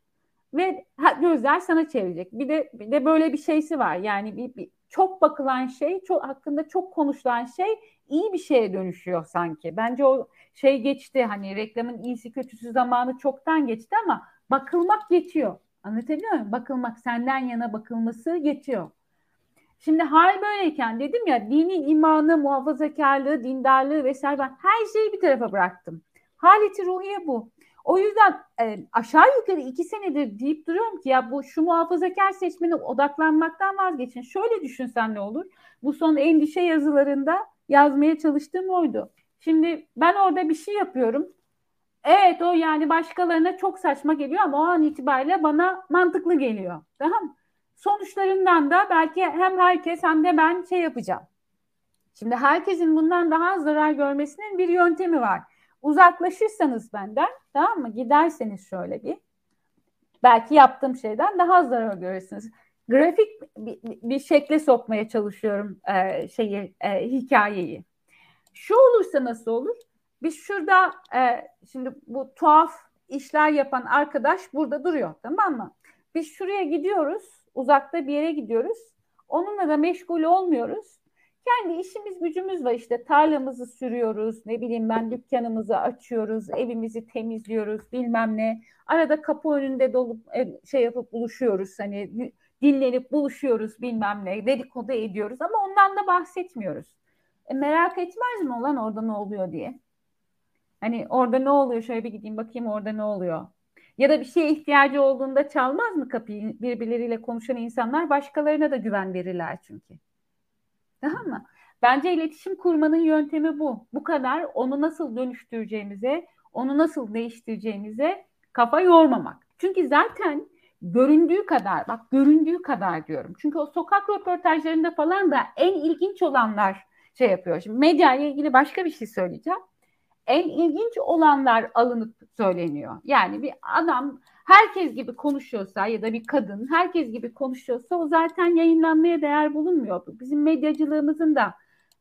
ve gözler sana çevirecek. Bir de bir de böyle bir şeysi var. Yani bir, bir çok bakılan şey, çok hakkında çok konuşulan şey iyi bir şeye dönüşüyor sanki. Bence o şey geçti hani reklamın iyisi kötüsü zamanı çoktan geçti ama bakılmak geçiyor. Anlatabiliyor muyum? Bakılmak senden yana bakılması geçiyor. Şimdi hal böyleyken dedim ya dini imanı, muhafazakarlığı, dindarlığı vesaire ben her şeyi bir tarafa bıraktım. Haleti ruhiye bu. O yüzden e, aşağı yukarı iki senedir deyip duruyorum ki ya bu şu muhafazakar seçmene odaklanmaktan vazgeçin. Şöyle düşünsen ne olur? Bu son endişe yazılarında yazmaya çalıştığım oydu. Şimdi ben orada bir şey yapıyorum. Evet o yani başkalarına çok saçma geliyor ama o an itibariyle bana mantıklı geliyor. Tamam mı? Sonuçlarından da belki hem herkes hem de ben şey yapacağım. Şimdi herkesin bundan daha zarar görmesinin bir yöntemi var. Uzaklaşırsanız benden tamam mı? Giderseniz şöyle bir belki yaptığım şeyden daha zarar görürsünüz. Grafik bir, bir şekle sokmaya çalışıyorum e, şeyi e, hikayeyi. Şu olursa nasıl olur? Biz şurada e, şimdi bu tuhaf işler yapan arkadaş burada duruyor tamam mı? Biz şuraya gidiyoruz uzakta bir yere gidiyoruz. Onunla da meşgul olmuyoruz. Kendi işimiz gücümüz var işte tarlamızı sürüyoruz ne bileyim ben dükkanımızı açıyoruz evimizi temizliyoruz bilmem ne arada kapı önünde dolup e, şey yapıp buluşuyoruz hani dinlenip buluşuyoruz bilmem ne dedikodu ediyoruz ama ondan da bahsetmiyoruz. E, merak etmez mi olan orada ne oluyor diye. Hani orada ne oluyor şöyle bir gideyim bakayım orada ne oluyor. Ya da bir şeye ihtiyacı olduğunda çalmaz mı kapıyı? Birbirleriyle konuşan insanlar başkalarına da güven verirler çünkü. Tamam mı? Bence iletişim kurmanın yöntemi bu. Bu kadar onu nasıl dönüştüreceğimize, onu nasıl değiştireceğimize kafa yormamak. Çünkü zaten göründüğü kadar, bak göründüğü kadar diyorum. Çünkü o sokak röportajlarında falan da en ilginç olanlar şey yapıyor. Şimdi medya ile ilgili başka bir şey söyleyeceğim en ilginç olanlar alınıp söyleniyor. Yani bir adam herkes gibi konuşuyorsa ya da bir kadın herkes gibi konuşuyorsa o zaten yayınlanmaya değer bulunmuyor. Bizim medyacılığımızın da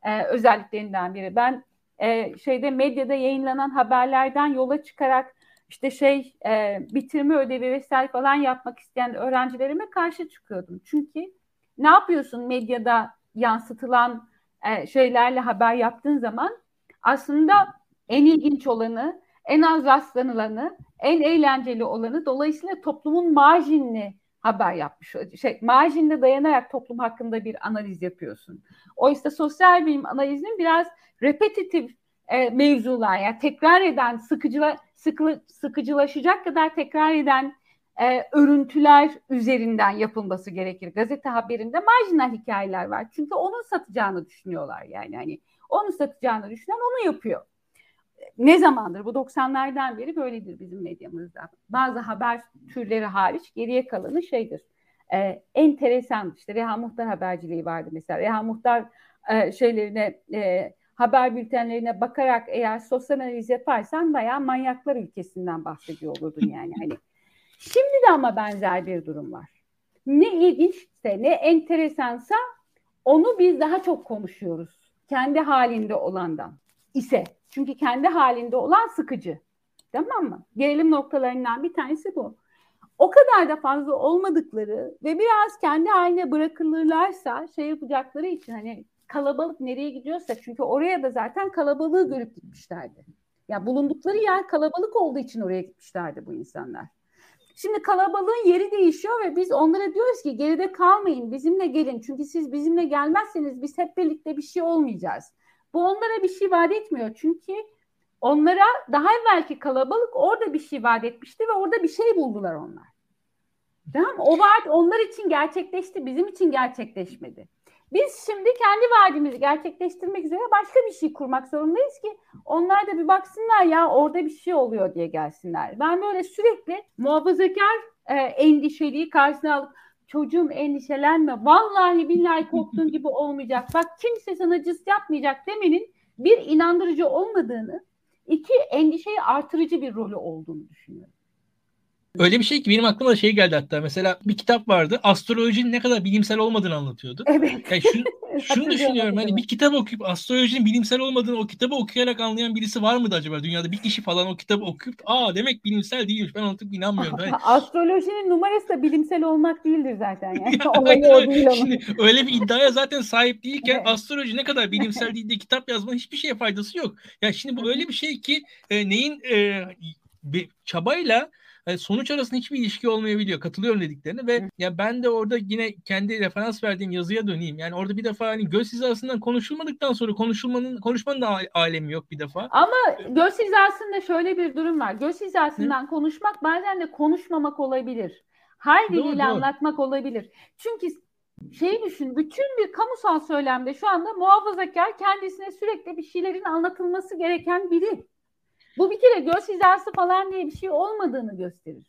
e, özelliklerinden biri. Ben e, şeyde medyada yayınlanan haberlerden yola çıkarak işte şey e, bitirme ödevi vesaire falan yapmak isteyen öğrencilerime karşı çıkıyordum. Çünkü ne yapıyorsun medyada yansıtılan e, şeylerle haber yaptığın zaman aslında en ilginç olanı, en az rastlanılanı, en eğlenceli olanı dolayısıyla toplumun marjinini haber yapmış. Şey, marjinde dayanarak toplum hakkında bir analiz yapıyorsun. Oysa sosyal bilim analizinin biraz repetitif e, mevzular yani tekrar eden, sıkıcıla, sıkı, sıkıcılaşacak kadar tekrar eden e, örüntüler üzerinden yapılması gerekir. Gazete haberinde marjinal hikayeler var. Çünkü onun satacağını düşünüyorlar yani. Hani onu satacağını düşünen onu yapıyor ne zamandır bu 90'lardan beri böyledir bizim medyamızda. Bazı haber türleri hariç geriye kalanı şeydir. E, enteresan işte Reha Muhtar haberciliği vardı mesela. Reha Muhtar e, şeylerine e, haber bültenlerine bakarak eğer sosyal analiz yaparsan bayağı manyaklar ülkesinden bahsediyor olurdun yani. Hani şimdi de ama benzer bir durum var. Ne ilginçse ne enteresansa onu biz daha çok konuşuyoruz. Kendi halinde olandan ise Çünkü kendi halinde olan sıkıcı. Tamam mı? Gerilim noktalarından bir tanesi bu. O kadar da fazla olmadıkları ve biraz kendi haline bırakılırlarsa şey yapacakları için hani kalabalık nereye gidiyorsa çünkü oraya da zaten kalabalığı görüp gitmişlerdi. Ya yani bulundukları yer kalabalık olduğu için oraya gitmişlerdi bu insanlar. Şimdi kalabalığın yeri değişiyor ve biz onlara diyoruz ki geride kalmayın bizimle gelin. Çünkü siz bizimle gelmezseniz biz hep birlikte bir şey olmayacağız. Bu onlara bir şey vaat etmiyor. Çünkü onlara daha evvelki kalabalık orada bir şey vaat etmişti ve orada bir şey buldular onlar. Tamam O vaat onlar için gerçekleşti, bizim için gerçekleşmedi. Biz şimdi kendi vaadimizi gerçekleştirmek üzere başka bir şey kurmak zorundayız ki onlar da bir baksınlar ya orada bir şey oluyor diye gelsinler. Ben böyle sürekli muhafazakar e, endişeliği karşısına alıp çocuğum endişelenme vallahi billahi korktuğun gibi olmayacak. Bak kimse sana cız yapmayacak demenin bir inandırıcı olmadığını, iki endişeyi artırıcı bir rolü olduğunu düşünüyorum. Öyle bir şey ki benim aklıma da şey geldi hatta. Mesela bir kitap vardı. Astrolojinin ne kadar bilimsel olmadığını anlatıyordu. Evet. Yani şunu, şunu düşünüyorum. Hani bir kitap okuyup astrolojinin bilimsel olmadığını o kitabı okuyarak anlayan birisi var mıydı acaba? Dünyada bir kişi falan o kitabı okuyup aa demek bilimsel değilmiş. Ben artık inanmıyorum. Hani... Astrolojinin numarası da bilimsel olmak değildir zaten. Yani. ya, Olayı o değil Şimdi öyle bir iddiaya zaten sahip değilken evet. astroloji ne kadar bilimsel değil diye kitap yazmanın hiçbir şeye faydası yok. Ya yani şimdi bu öyle bir şey ki e, neyin e, bir çabayla yani sonuç arasında hiçbir ilişki olmayabiliyor. Katılıyorum dediklerine ve ya ben de orada yine kendi referans verdiğim yazıya döneyim. Yani orada bir defa hani göz hizasından konuşulmadıktan sonra konuşulmanın konuşmanın da alemi yok bir defa. Ama göz hizasında şöyle bir durum var. Göz hizasından Hı. konuşmak bazen de konuşmamak olabilir. Her diliyle anlatmak olabilir. Çünkü şey düşün, bütün bir kamusal söylemde şu anda muhafazakar kendisine sürekli bir şeylerin anlatılması gereken biri. Bu bir kere göz hizası falan diye bir şey olmadığını gösterir.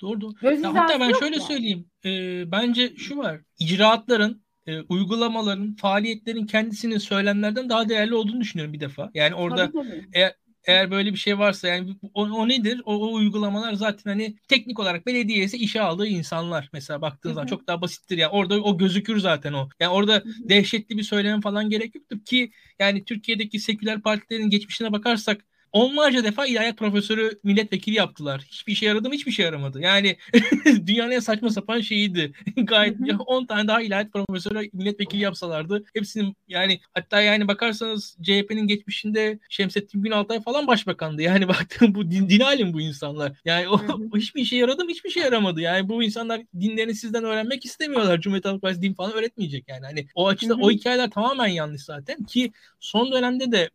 Doğru doğru. Göz ya hatta ben şöyle mu? söyleyeyim. E, bence şu var. İcraatların, e, uygulamaların, faaliyetlerin kendisinin söylemlerden daha değerli olduğunu düşünüyorum bir defa. Yani orada tabii, tabii. eğer eğer böyle bir şey varsa yani o, o nedir? O, o uygulamalar zaten hani teknik olarak belediyesi işe aldığı insanlar mesela baktığınız zaman çok daha basittir ya. Yani orada o gözükür zaten o. Yani orada Hı-hı. dehşetli bir söylem falan gerek yoktur ki yani Türkiye'deki seküler partilerin geçmişine bakarsak onlarca defa ilahiyat profesörü milletvekili yaptılar. Hiçbir işe yaradı mı? Hiçbir şey yaramadı. Yani dünyanın en saçma sapan şeyiydi. Gayet 10 tane daha ilahiyat profesörü milletvekili yapsalardı hepsinin yani hatta yani bakarsanız CHP'nin geçmişinde Şemsettin Günaltay falan başbakandı. Yani baktım bu din, din alim bu insanlar. Yani o, o hiçbir işe yaradı mı? Hiçbir şey yaramadı. Yani bu insanlar dinlerini sizden öğrenmek istemiyorlar. Cumhuriyet Halk Partisi din falan öğretmeyecek yani. Hani o açıdan o hikayeler tamamen yanlış zaten ki son dönemde de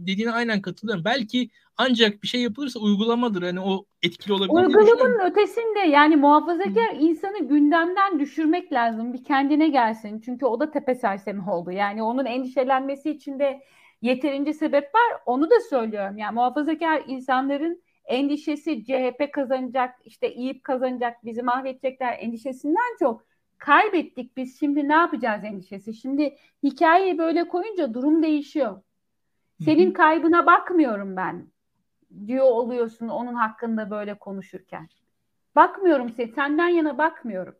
dediğine aynen katılıyorum. Belki ancak bir şey yapılırsa uygulamadır. Hani o etkili olabilir. Uygulamanın ötesinde yani muhafazakar Hı. insanı gündemden düşürmek lazım. Bir kendine gelsin. Çünkü o da tepe sersemi oldu. Yani onun endişelenmesi için de yeterince sebep var. Onu da söylüyorum. Yani muhafazakar insanların endişesi CHP kazanacak, işte İYİP kazanacak, bizi mahvedecekler endişesinden çok kaybettik biz şimdi ne yapacağız endişesi. Şimdi hikayeyi böyle koyunca durum değişiyor. Senin kaybına bakmıyorum ben diyor oluyorsun onun hakkında böyle konuşurken. Bakmıyorum sen, senden yana bakmıyorum.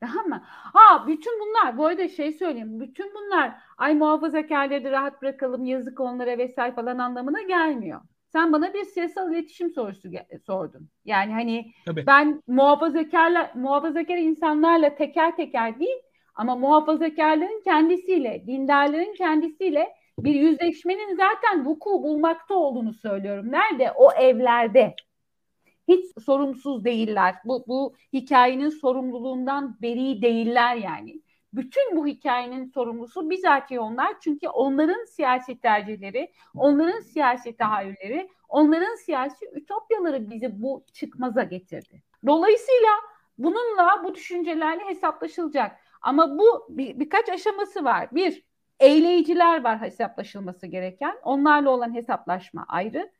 Tamam mı? Ha bütün bunlar bu arada şey söyleyeyim. Bütün bunlar ay muhafazakarları rahat bırakalım yazık onlara vesaire falan anlamına gelmiyor. Sen bana bir siyasal iletişim sorusu sordun. Yani hani Tabii. ben muhafazakarla muhafazakar insanlarla teker teker değil ama muhafazakarların kendisiyle, dindarların kendisiyle bir yüzleşmenin zaten vuku bulmakta olduğunu söylüyorum. Nerede? O evlerde. Hiç sorumsuz değiller. Bu, bu hikayenin sorumluluğundan beri değiller yani. Bütün bu hikayenin sorumlusu bizatihi onlar. Çünkü onların siyasi tercihleri, onların siyasi tahayyülleri, onların siyasi ütopyaları bizi bu çıkmaza getirdi. Dolayısıyla bununla, bu düşüncelerle hesaplaşılacak. Ama bu bir, birkaç aşaması var. Bir, Eyleyiciler var hesaplaşılması gereken. Onlarla olan hesaplaşma ayrı.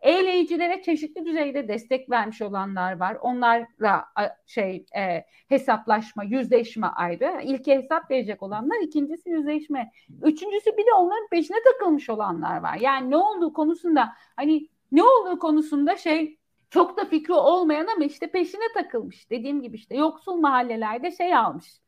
Eyleyicilere çeşitli düzeyde destek vermiş olanlar var. Onlarla şey e, hesaplaşma, yüzleşme ayrı. İlki hesap verecek olanlar, ikincisi yüzleşme. Üçüncüsü bir de onların peşine takılmış olanlar var. Yani ne olduğu konusunda hani ne olduğu konusunda şey çok da fikri olmayan ama işte peşine takılmış. Dediğim gibi işte yoksul mahallelerde şey almış.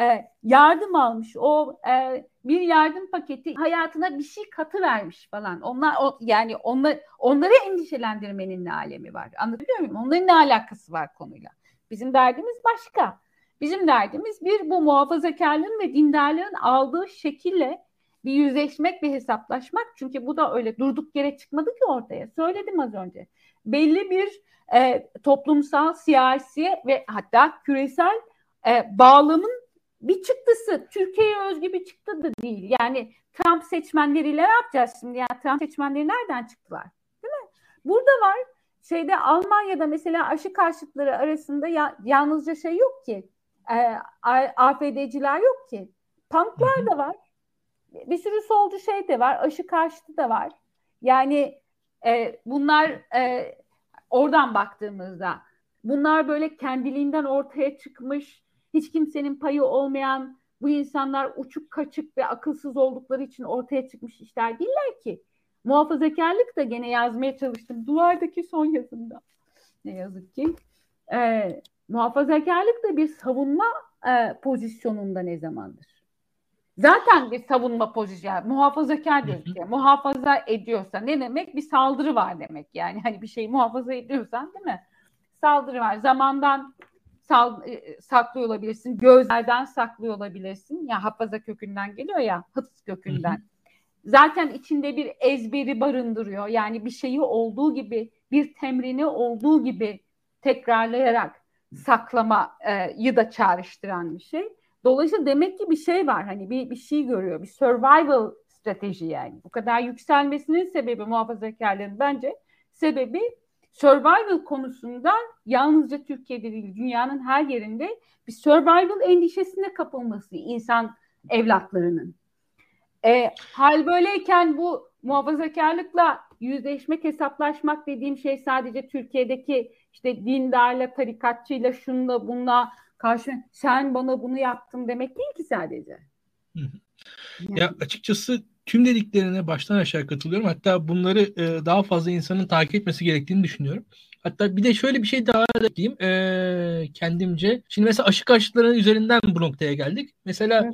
E, yardım almış. O e, bir yardım paketi hayatına bir şey katı vermiş falan. Onlar o, yani onlar onları endişelendirmenin ne alemi var? Anlatabiliyor muyum? Onların ne alakası var konuyla? Bizim derdimiz başka. Bizim derdimiz bir bu muhafazakarlığın ve dindarlığın aldığı şekille bir yüzleşmek ve hesaplaşmak. Çünkü bu da öyle durduk yere çıkmadı ki ortaya. Söyledim az önce. Belli bir e, toplumsal, siyasi ve hatta küresel e, bağlamın bir çıktısı. Türkiye'ye özgü bir çıktı da değil. Yani Trump seçmenleriyle ne yapacağız şimdi? Yani Trump seçmenleri nereden çıktılar? Değil mi? Burada var şeyde Almanya'da mesela aşı karşıtları arasında ya, yalnızca şey yok ki. E, AFD'ciler yok ki. Punklar da var. Bir sürü solcu şey de var. Aşı karşıtı da var. Yani e, bunlar e, oradan baktığımızda bunlar böyle kendiliğinden ortaya çıkmış hiç kimsenin payı olmayan bu insanlar uçuk kaçık ve akılsız oldukları için ortaya çıkmış işler değiller ki. Muhafazakarlık da gene yazmaya çalıştım. Duvardaki son yazımda. Ne yazık ki. Ee, muhafazakarlık da bir savunma e, pozisyonunda ne zamandır? Zaten bir savunma pozisyonu. Muhafazakar diyoruz ya. Muhafaza ediyorsa ne demek? Bir saldırı var demek. Yani hani bir şeyi muhafaza ediyorsan değil mi? Saldırı var. Zamandan sal, e, saklıyor olabilirsin. Gözlerden saklıyor olabilirsin. Ya hafaza kökünden geliyor ya, hıts kökünden. Hı hı. Zaten içinde bir ezberi barındırıyor. Yani bir şeyi olduğu gibi, bir temrini olduğu gibi tekrarlayarak saklamayı da çağrıştıran bir şey. Dolayısıyla demek ki bir şey var. Hani bir, bir şey görüyor. Bir survival strateji yani. Bu kadar yükselmesinin sebebi muhafazakarlığın bence sebebi survival konusunda yalnızca Türkiye'de değil dünyanın her yerinde bir survival endişesine kapılması insan evlatlarının. E, hal böyleyken bu muhafazakarlıkla yüzleşmek, hesaplaşmak dediğim şey sadece Türkiye'deki işte dindarla, tarikatçıyla, şunla, bununla karşı sen bana bunu yaptın demek değil ki sadece. Ya açıkçası tüm dediklerine baştan aşağı katılıyorum. Hatta bunları e, daha fazla insanın takip etmesi gerektiğini düşünüyorum. Hatta bir de şöyle bir şey daha da diyeyim e, kendimce. Şimdi mesela aşı karşıtlarının üzerinden bu noktaya geldik. Mesela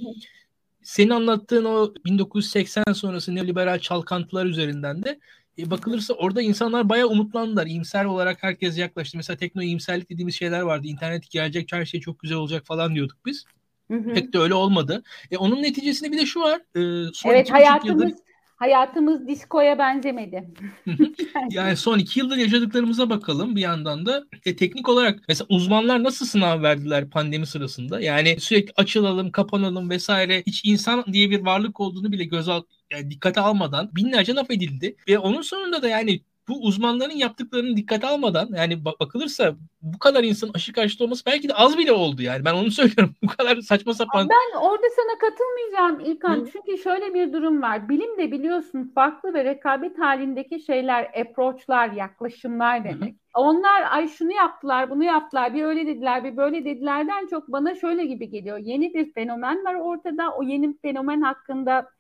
senin anlattığın o 1980 sonrası neoliberal çalkantılar üzerinden de e, bakılırsa orada insanlar bayağı umutlandılar. İyimser olarak herkes yaklaştı. Mesela tekno iyimserlik dediğimiz şeyler vardı. İnternet gelecek, her şey çok güzel olacak falan diyorduk biz. Hı hı. Pek de öyle olmadı. E, onun neticesinde bir de şu var. E, son evet hayatımız yıldır... hayatımız diskoya benzemedi. yani son iki yıldır yaşadıklarımıza bakalım bir yandan da. E, teknik olarak mesela uzmanlar nasıl sınav verdiler pandemi sırasında? Yani sürekli açılalım, kapanalım vesaire. Hiç insan diye bir varlık olduğunu bile göz al yani dikkate almadan binlerce laf edildi. Ve onun sonunda da yani bu uzmanların yaptıklarını dikkate almadan yani bakılırsa bu kadar insan aşı karşıtı olması belki de az bile oldu yani. Ben onu söylüyorum. Bu kadar saçma sapan. Ben orada sana katılmayacağım İlkan. Hı. Çünkü şöyle bir durum var. Bilim de biliyorsun farklı ve rekabet halindeki şeyler, approach'lar, yaklaşımlar demek. Hı. Onlar ay şunu yaptılar, bunu yaptılar, bir öyle dediler, bir böyle dedilerden çok bana şöyle gibi geliyor. Yeni bir fenomen var ortada. O yeni fenomen hakkında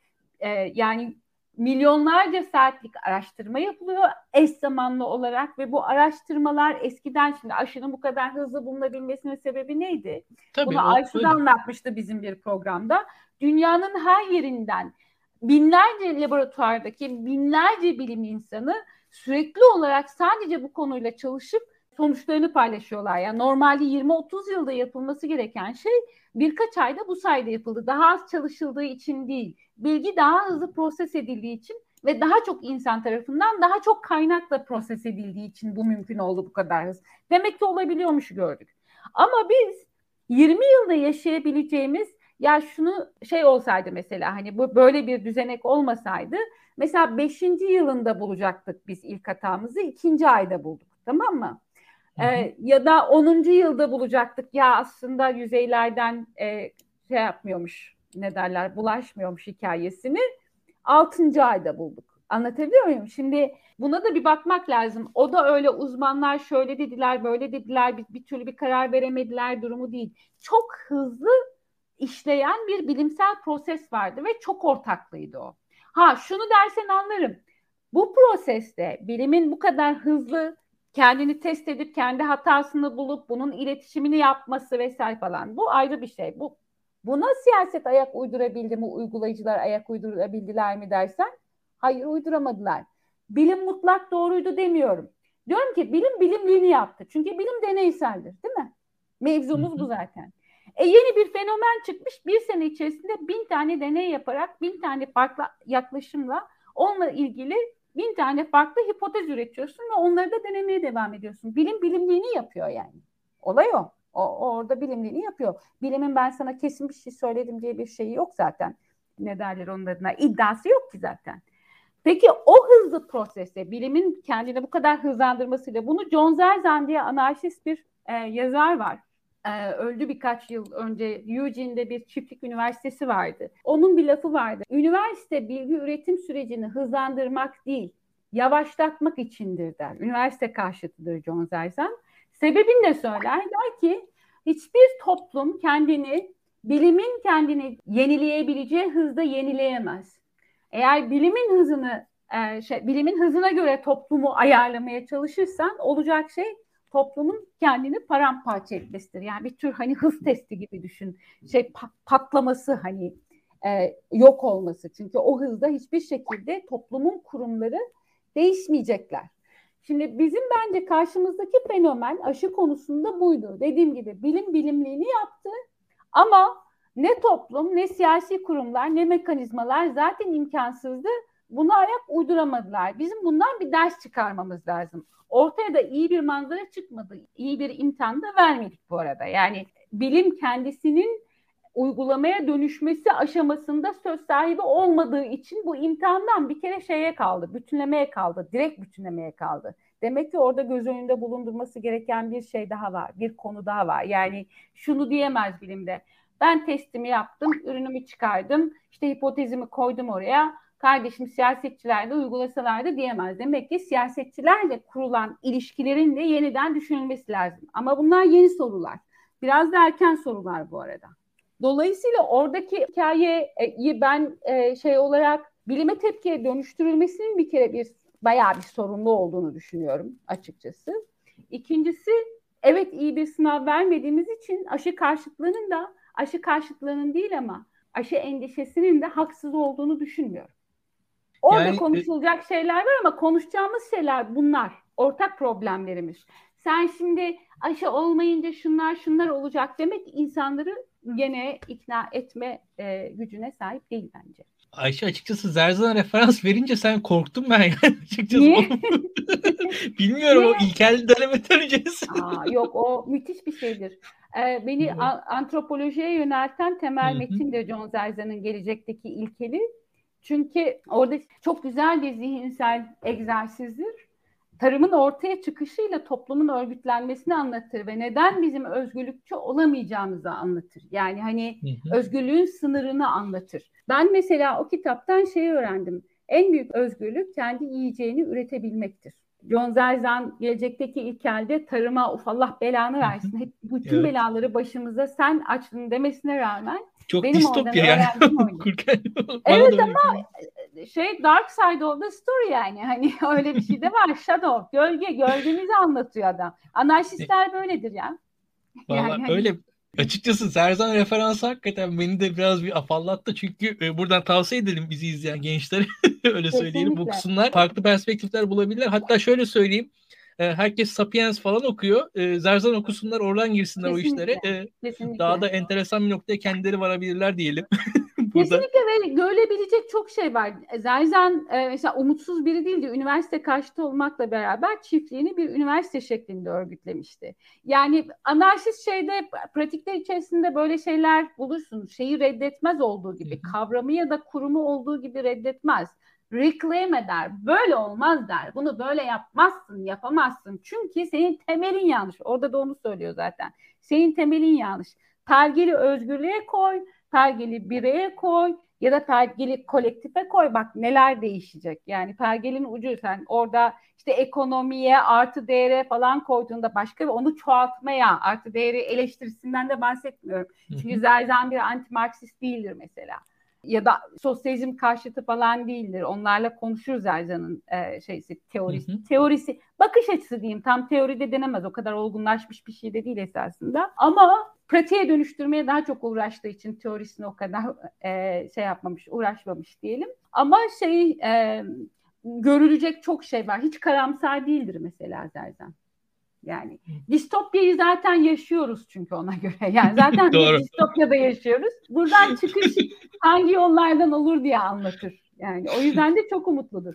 e, yani milyonlarca saatlik araştırma yapılıyor eş zamanlı olarak ve bu araştırmalar eskiden şimdi aşının bu kadar hızlı bulunabilmesinin sebebi neydi? Tabii, Bunu Aysu da anlatmıştı bizim bir programda. Dünyanın her yerinden binlerce laboratuvardaki binlerce bilim insanı sürekli olarak sadece bu konuyla çalışıp sonuçlarını paylaşıyorlar. Yani normalde 20-30 yılda yapılması gereken şey birkaç ayda bu sayede yapıldı. Daha az çalışıldığı için değil, bilgi daha hızlı proses edildiği için ve daha çok insan tarafından daha çok kaynakla proses edildiği için bu mümkün oldu bu kadar hız. Demek ki olabiliyormuş gördük. Ama biz 20 yılda yaşayabileceğimiz ya şunu şey olsaydı mesela hani bu böyle bir düzenek olmasaydı mesela 5. yılında bulacaktık biz ilk hatamızı ikinci ayda bulduk tamam mı? Ee, ya da 10. yılda bulacaktık ya aslında yüzeylerden e, şey yapmıyormuş ne derler bulaşmıyormuş hikayesini 6. ayda bulduk. Anlatabiliyor muyum? Şimdi buna da bir bakmak lazım. O da öyle uzmanlar şöyle dediler, böyle dediler, bir, bir türlü bir karar veremediler durumu değil. Çok hızlı işleyen bir bilimsel proses vardı ve çok ortaklıydı o. Ha şunu dersen anlarım. Bu proseste bilimin bu kadar hızlı kendini test edip kendi hatasını bulup bunun iletişimini yapması vesaire falan. Bu ayrı bir şey. Bu Buna siyaset ayak uydurabildi mi, uygulayıcılar ayak uydurabildiler mi dersen, hayır uyduramadılar. Bilim mutlak doğruydu demiyorum. Diyorum ki bilim bilimliğini yaptı. Çünkü bilim deneyseldir değil mi? Mevzumuz bu zaten. E yeni bir fenomen çıkmış. Bir sene içerisinde bin tane deney yaparak bin tane farklı yaklaşımla onunla ilgili bin tane farklı hipotez üretiyorsun ve onları da denemeye devam ediyorsun. Bilim bilimliğini yapıyor yani. Olay o. O, orada bilimliğini yapıyor. Bilimin ben sana kesin bir şey söyledim diye bir şeyi yok zaten. Ne derler onun adına? İddiası yok ki zaten. Peki o hızlı prosese, bilimin kendini bu kadar hızlandırmasıyla bunu John Zerzan diye anarşist bir e, yazar var. E, öldü birkaç yıl önce Eugene'de bir çiftlik üniversitesi vardı. Onun bir lafı vardı. Üniversite bilgi üretim sürecini hızlandırmak değil, yavaşlatmak içindir der. Üniversite karşıtıdır John Zerzan. Sebebini de söyler. Der ki hiçbir toplum kendini bilimin kendini yenileyebileceği hızda yenileyemez. Eğer bilimin hızını e, şey, bilimin hızına göre toplumu ayarlamaya çalışırsan olacak şey toplumun kendini paramparça etmesidir. Yani bir tür hani hız testi gibi düşün. Şey patlaması hani e, yok olması. Çünkü o hızda hiçbir şekilde toplumun kurumları değişmeyecekler. Şimdi bizim bence karşımızdaki fenomen aşı konusunda buydu. Dediğim gibi bilim bilimliğini yaptı ama ne toplum, ne siyasi kurumlar, ne mekanizmalar zaten imkansızdı. Buna ayak uyduramadılar. Bizim bundan bir ders çıkarmamız lazım. Ortaya da iyi bir manzara çıkmadı. İyi bir imkan da vermedik bu arada. Yani bilim kendisinin uygulamaya dönüşmesi aşamasında söz sahibi olmadığı için bu imtihandan bir kere şeye kaldı, bütünlemeye kaldı, direkt bütünlemeye kaldı. Demek ki orada göz önünde bulundurması gereken bir şey daha var, bir konu daha var. Yani şunu diyemez bilimde. Ben testimi yaptım, ürünümü çıkardım, işte hipotezimi koydum oraya. Kardeşim siyasetçiler de uygulasalardı diyemez. Demek ki siyasetçilerle kurulan ilişkilerin de yeniden düşünülmesi lazım. Ama bunlar yeni sorular. Biraz da erken sorular bu arada. Dolayısıyla oradaki hikayeyi ben e, şey olarak bilime tepkiye dönüştürülmesinin bir kere bir bayağı bir sorunlu olduğunu düşünüyorum açıkçası. İkincisi evet iyi bir sınav vermediğimiz için aşı karşıtlığının da aşı karşıtlığının değil ama aşı endişesinin de haksız olduğunu düşünmüyorum. Orada yani, e, konuşulacak şeyler var ama konuşacağımız şeyler bunlar. Ortak problemlerimiz. Sen şimdi aşı olmayınca şunlar şunlar olacak demek insanları gene ikna etme e, gücüne sahip değil bence. Ayşe açıkçası Zerzan'a referans verince sen korktun ben yani açıkçası. Niye? Bilmiyorum Niye? o ilkel deneme derecesi. Aa, yok o müthiş bir şeydir. Ee, beni a- antropolojiye yönelten temel metin de John Zerzan'ın gelecekteki ilkeli. Çünkü orada çok güzel bir zihinsel egzersizdir tarımın ortaya çıkışıyla toplumun örgütlenmesini anlatır ve neden bizim özgürlükçü olamayacağımızı anlatır. Yani hani hı hı. özgürlüğün sınırını anlatır. Ben mesela o kitaptan şeyi öğrendim. En büyük özgürlük kendi yiyeceğini üretebilmektir. John Zerzan gelecekteki ilkelde tarıma uf Allah belanı versin. Hep bütün evet. belaları başımıza sen açtın demesine rağmen çok benim distopya yani. evet ama şey Dark Side of the Story yani. Hani öyle bir şey de var. Shadow, gölge, gölgemizi anlatıyor adam. Anarşistler böyledir ya. Vallahi yani, hani öyle. Açıkçası Zerzan referansı hakikaten beni de biraz bir afallattı. Çünkü e, buradan tavsiye edelim bizi izleyen gençlere. öyle söyleyelim. Kesinlikle. Okusunlar. Farklı perspektifler bulabilirler. Hatta şöyle söyleyeyim. E, herkes Sapiens falan okuyor. E, Zerzan okusunlar, oradan girsinler Kesinlikle. o işlere. Kesinlikle. Daha da enteresan bir noktaya kendileri varabilirler diyelim. Kesinlikle ve görebilecek çok şey var. Zerzan e, mesela umutsuz biri değildi. Üniversite karşıtı olmakla beraber çiftliğini bir üniversite şeklinde örgütlemişti. Yani anarşist şeyde pratikler içerisinde böyle şeyler bulursun. Şeyi reddetmez olduğu gibi. Kavramı ya da kurumu olduğu gibi reddetmez reclaim eder. Böyle olmaz der. Bunu böyle yapmazsın, yapamazsın. Çünkü senin temelin yanlış. Orada da onu söylüyor zaten. Senin temelin yanlış. Pergeli özgürlüğe koy, pergeli bireye koy ya da pergeli kolektife koy. Bak neler değişecek. Yani pergelin ucu sen orada işte ekonomiye, artı değere falan koyduğunda başka ve onu çoğaltmaya, artı değeri eleştirisinden de bahsetmiyorum. Çünkü Zerzan bir anti-Marksist değildir mesela ya da sosyalizm karşıtı falan değildir. Onlarla konuşuruz Erzan'ın e, şeysi teorisi. Hı hı. Teorisi bakış açısı diyeyim. Tam teoride denemez. O kadar olgunlaşmış bir şey de değil esasında. Ama pratiğe dönüştürmeye daha çok uğraştığı için teorisini o kadar e, şey yapmamış, uğraşmamış diyelim. Ama şey e, görülecek çok şey var. Hiç karamsar değildir mesela Zerzen. Yani distopyayı zaten yaşıyoruz çünkü ona göre. Yani zaten bir distopyada yaşıyoruz. Buradan çıkış hangi yollardan olur diye anlatır. Yani o yüzden de çok umutludur.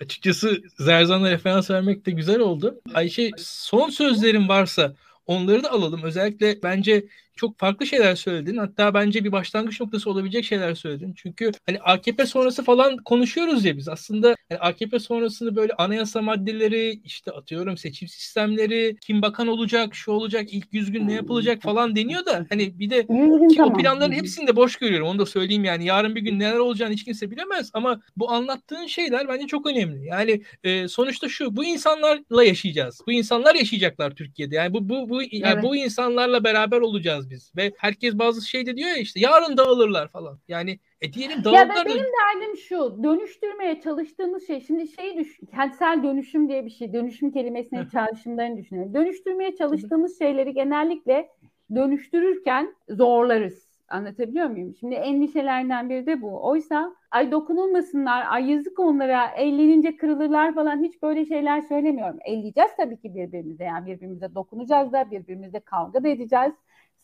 Açıkçası Zerzan'a referans vermek de güzel oldu. Ayşe son sözlerin varsa onları da alalım. Özellikle bence çok farklı şeyler söyledin. Hatta bence bir başlangıç noktası olabilecek şeyler söyledin. Çünkü hani AKP sonrası falan konuşuyoruz ya biz. Aslında hani AKP sonrasını böyle anayasa maddeleri, işte atıyorum seçim sistemleri, kim bakan olacak, şu olacak, ilk yüz gün ne yapılacak falan deniyor da hani bir de ki o planların hepsini de boş görüyorum. Onu da söyleyeyim yani. Yarın bir gün neler olacağını hiç kimse bilemez ama bu anlattığın şeyler bence çok önemli. Yani e, sonuçta şu bu insanlarla yaşayacağız. Bu insanlar yaşayacaklar Türkiye'de. Yani bu bu bu yani evet. bu insanlarla beraber olacağız olacağız biz. Ve herkes bazı şey de diyor ya işte yarın dağılırlar falan. Yani e diyelim dağılırlar. Ya benim derdim şu dönüştürmeye çalıştığımız şey şimdi şey düşün kentsel dönüşüm diye bir şey dönüşüm kelimesinin çağrışımlarını düşünelim. Dönüştürmeye çalıştığımız şeyleri genellikle dönüştürürken zorlarız. Anlatabiliyor muyum? Şimdi endişelerden biri de bu. Oysa ay dokunulmasınlar, ay yazık onlara, ellenince kırılırlar falan hiç böyle şeyler söylemiyorum. Elleyeceğiz tabii ki birbirimize yani birbirimize dokunacağız da birbirimize kavga da edeceğiz.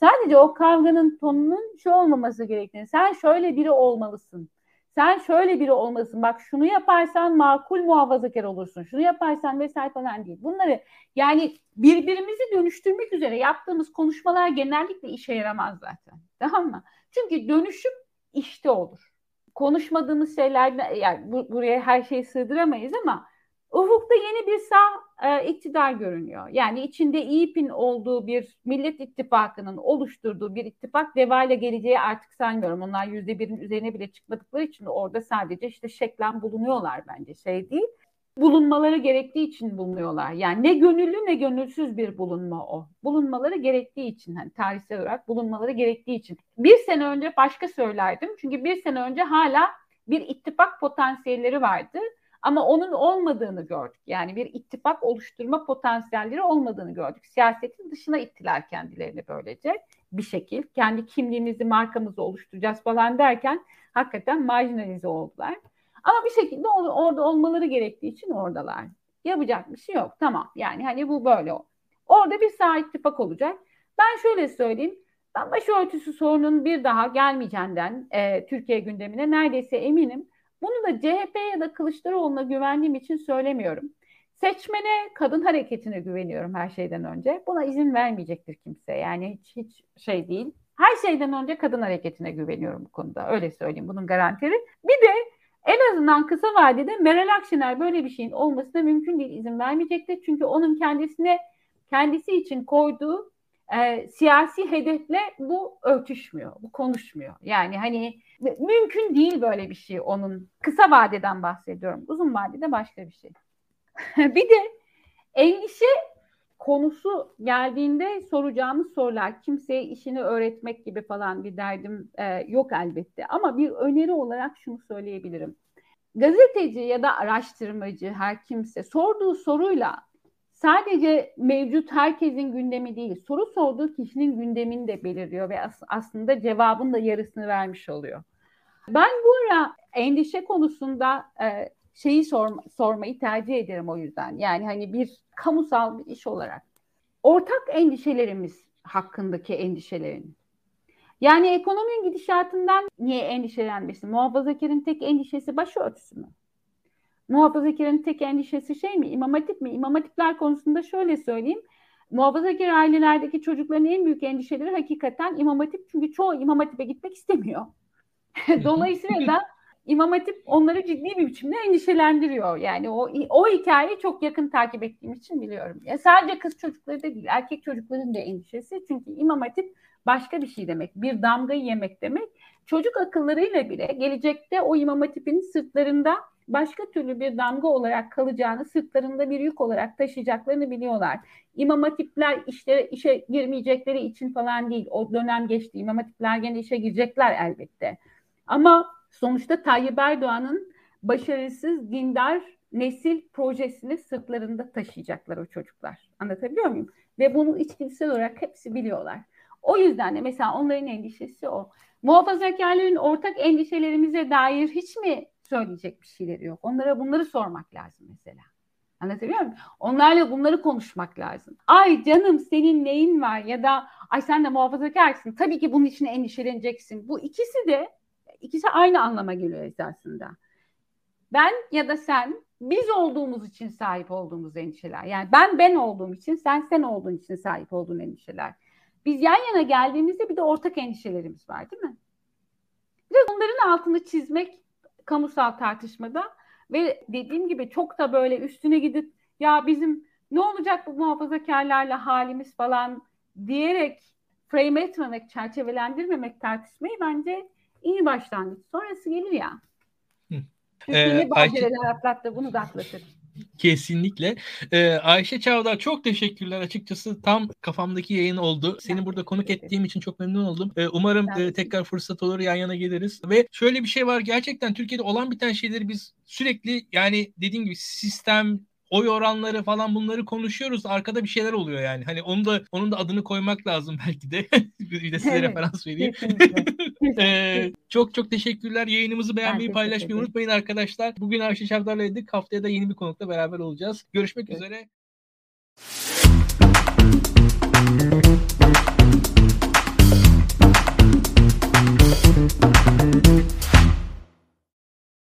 Sadece o kavganın tonunun şu olmaması gerektiğini. Sen şöyle biri olmalısın. Sen şöyle biri olmalısın. Bak şunu yaparsan makul muhafazakar olursun. Şunu yaparsan vesaire falan değil. Bunları yani birbirimizi dönüştürmek üzere yaptığımız konuşmalar genellikle işe yaramaz zaten. Tamam mı? Çünkü dönüşüm işte olur. Konuşmadığımız şeylerden yani bu, buraya her şeyi sığdıramayız ama Ufukta yeni bir sağ e, iktidar görünüyor. Yani içinde İYİP'in olduğu bir Millet İttifakı'nın oluşturduğu bir ittifak devayla geleceği artık sanmıyorum. Onlar yüzde birin üzerine bile çıkmadıkları için orada sadece işte şeklen bulunuyorlar bence şey değil. Bulunmaları gerektiği için bulunuyorlar. Yani ne gönüllü ne gönülsüz bir bulunma o. Bulunmaları gerektiği için hani tarihsel olarak bulunmaları gerektiği için. Bir sene önce başka söylerdim. Çünkü bir sene önce hala bir ittifak potansiyelleri vardı ama onun olmadığını gördük. Yani bir ittifak oluşturma potansiyelleri olmadığını gördük. Siyasetin dışına ittiler kendilerini böylece bir şekil. Kendi kimliğimizi, markamızı oluşturacağız falan derken hakikaten marjinalize oldular. Ama bir şekilde orada olmaları gerektiği için oradalar. Yapacak bir şey yok. Tamam yani hani bu böyle. Orada bir sağ ittifak olacak. Ben şöyle söyleyeyim. Ben başörtüsü sorunun bir daha gelmeyeceğinden e, Türkiye gündemine neredeyse eminim. Bunu da CHP ya da Kılıçdaroğlu'na güvendiğim için söylemiyorum. Seçmene, kadın hareketine güveniyorum her şeyden önce. Buna izin vermeyecektir kimse. Yani hiç, hiç şey değil. Her şeyden önce kadın hareketine güveniyorum bu konuda. Öyle söyleyeyim bunun garantili. Bir de en azından kısa vadede Meral Akşener böyle bir şeyin olmasına mümkün değil izin vermeyecektir. Çünkü onun kendisine kendisi için koyduğu e, siyasi hedefle bu örtüşmüyor, bu konuşmuyor. Yani hani mümkün değil böyle bir şey onun. Kısa vadeden bahsediyorum. Uzun vadede başka bir şey. bir de endişe konusu geldiğinde soracağımız sorular kimseye işini öğretmek gibi falan bir derdim e, yok elbette. Ama bir öneri olarak şunu söyleyebilirim. Gazeteci ya da araştırmacı her kimse sorduğu soruyla sadece mevcut herkesin gündemi değil, soru sorduğu kişinin gündemini de belirliyor ve as- aslında cevabın da yarısını vermiş oluyor. Ben bu ara endişe konusunda e, şeyi sorma, sormayı tercih ederim o yüzden. Yani hani bir kamusal bir iş olarak. Ortak endişelerimiz hakkındaki endişelerin. Yani ekonominin gidişatından niye endişelenmesin? Muhafazakarın tek endişesi başörtüsü mü? Muhafazakarın tek endişesi şey mi? İmam Hatip mi? İmam Hatipler konusunda şöyle söyleyeyim. Muhafazakar ailelerdeki çocukların en büyük endişeleri hakikaten İmam Hatip. Çünkü çoğu İmam Hatip'e gitmek istemiyor. Dolayısıyla da İmam Hatip onları ciddi bir biçimde endişelendiriyor. Yani o o hikayeyi çok yakın takip ettiğim için biliyorum. Ya sadece kız çocukları da değil, erkek çocukların da endişesi. Çünkü İmam Hatip başka bir şey demek. Bir damgayı yemek demek. Çocuk akıllarıyla bile gelecekte o İmam Hatip'in sırtlarında başka türlü bir damga olarak kalacağını, sırtlarında bir yük olarak taşıyacaklarını biliyorlar. İmam hatipler işlere, işe girmeyecekleri için falan değil. O dönem geçti. İmam hatipler gene işe girecekler elbette. Ama sonuçta Tayyip Erdoğan'ın başarısız dindar nesil projesini sırtlarında taşıyacaklar o çocuklar. Anlatabiliyor muyum? Ve bunu içgüdüsel olarak hepsi biliyorlar. O yüzden de mesela onların endişesi o. Muhafazakarların ortak endişelerimize dair hiç mi söyleyecek bir şeyleri yok? Onlara bunları sormak lazım mesela. Anlatabiliyor muyum? Onlarla bunları konuşmak lazım. Ay canım senin neyin var ya da ay sen de muhafazakarsın. Tabii ki bunun için endişeleneceksin. Bu ikisi de ikisi aynı anlama geliyor esasında. Ben ya da sen biz olduğumuz için sahip olduğumuz endişeler. Yani ben ben olduğum için, sen sen olduğun için sahip olduğun endişeler. Biz yan yana geldiğimizde bir de ortak endişelerimiz var değil mi? Biraz onların altını çizmek kamusal tartışmada ve dediğim gibi çok da böyle üstüne gidip ya bizim ne olacak bu muhafazakarlarla halimiz falan diyerek frame etmemek, çerçevelendirmemek tartışmayı bence iyi başlangıç. Sonrası gelir ya. Türkiye'yi ee, badireler atlattı. Bunu da atlatır. Kesinlikle. Ee, Ayşe Çavdar çok teşekkürler. Açıkçası tam kafamdaki yayın oldu. Seni burada konuk ettiğim için çok memnun oldum. Ee, umarım e, tekrar fırsat olur yan yana geliriz. Ve şöyle bir şey var. Gerçekten Türkiye'de olan biten şeyleri biz sürekli yani dediğim gibi sistem, oy oranları falan bunları konuşuyoruz. Arkada bir şeyler oluyor yani. Hani onu da onun da adını koymak lazım belki de. bir de size referans vereyim. ee, çok çok teşekkürler. Yayınımızı beğenmeyi, paylaşmayı unutmayın arkadaşlar. Bugün Ayşe Şavdar'laydık. Haftaya da yeni bir konukla beraber olacağız. Görüşmek evet. üzere.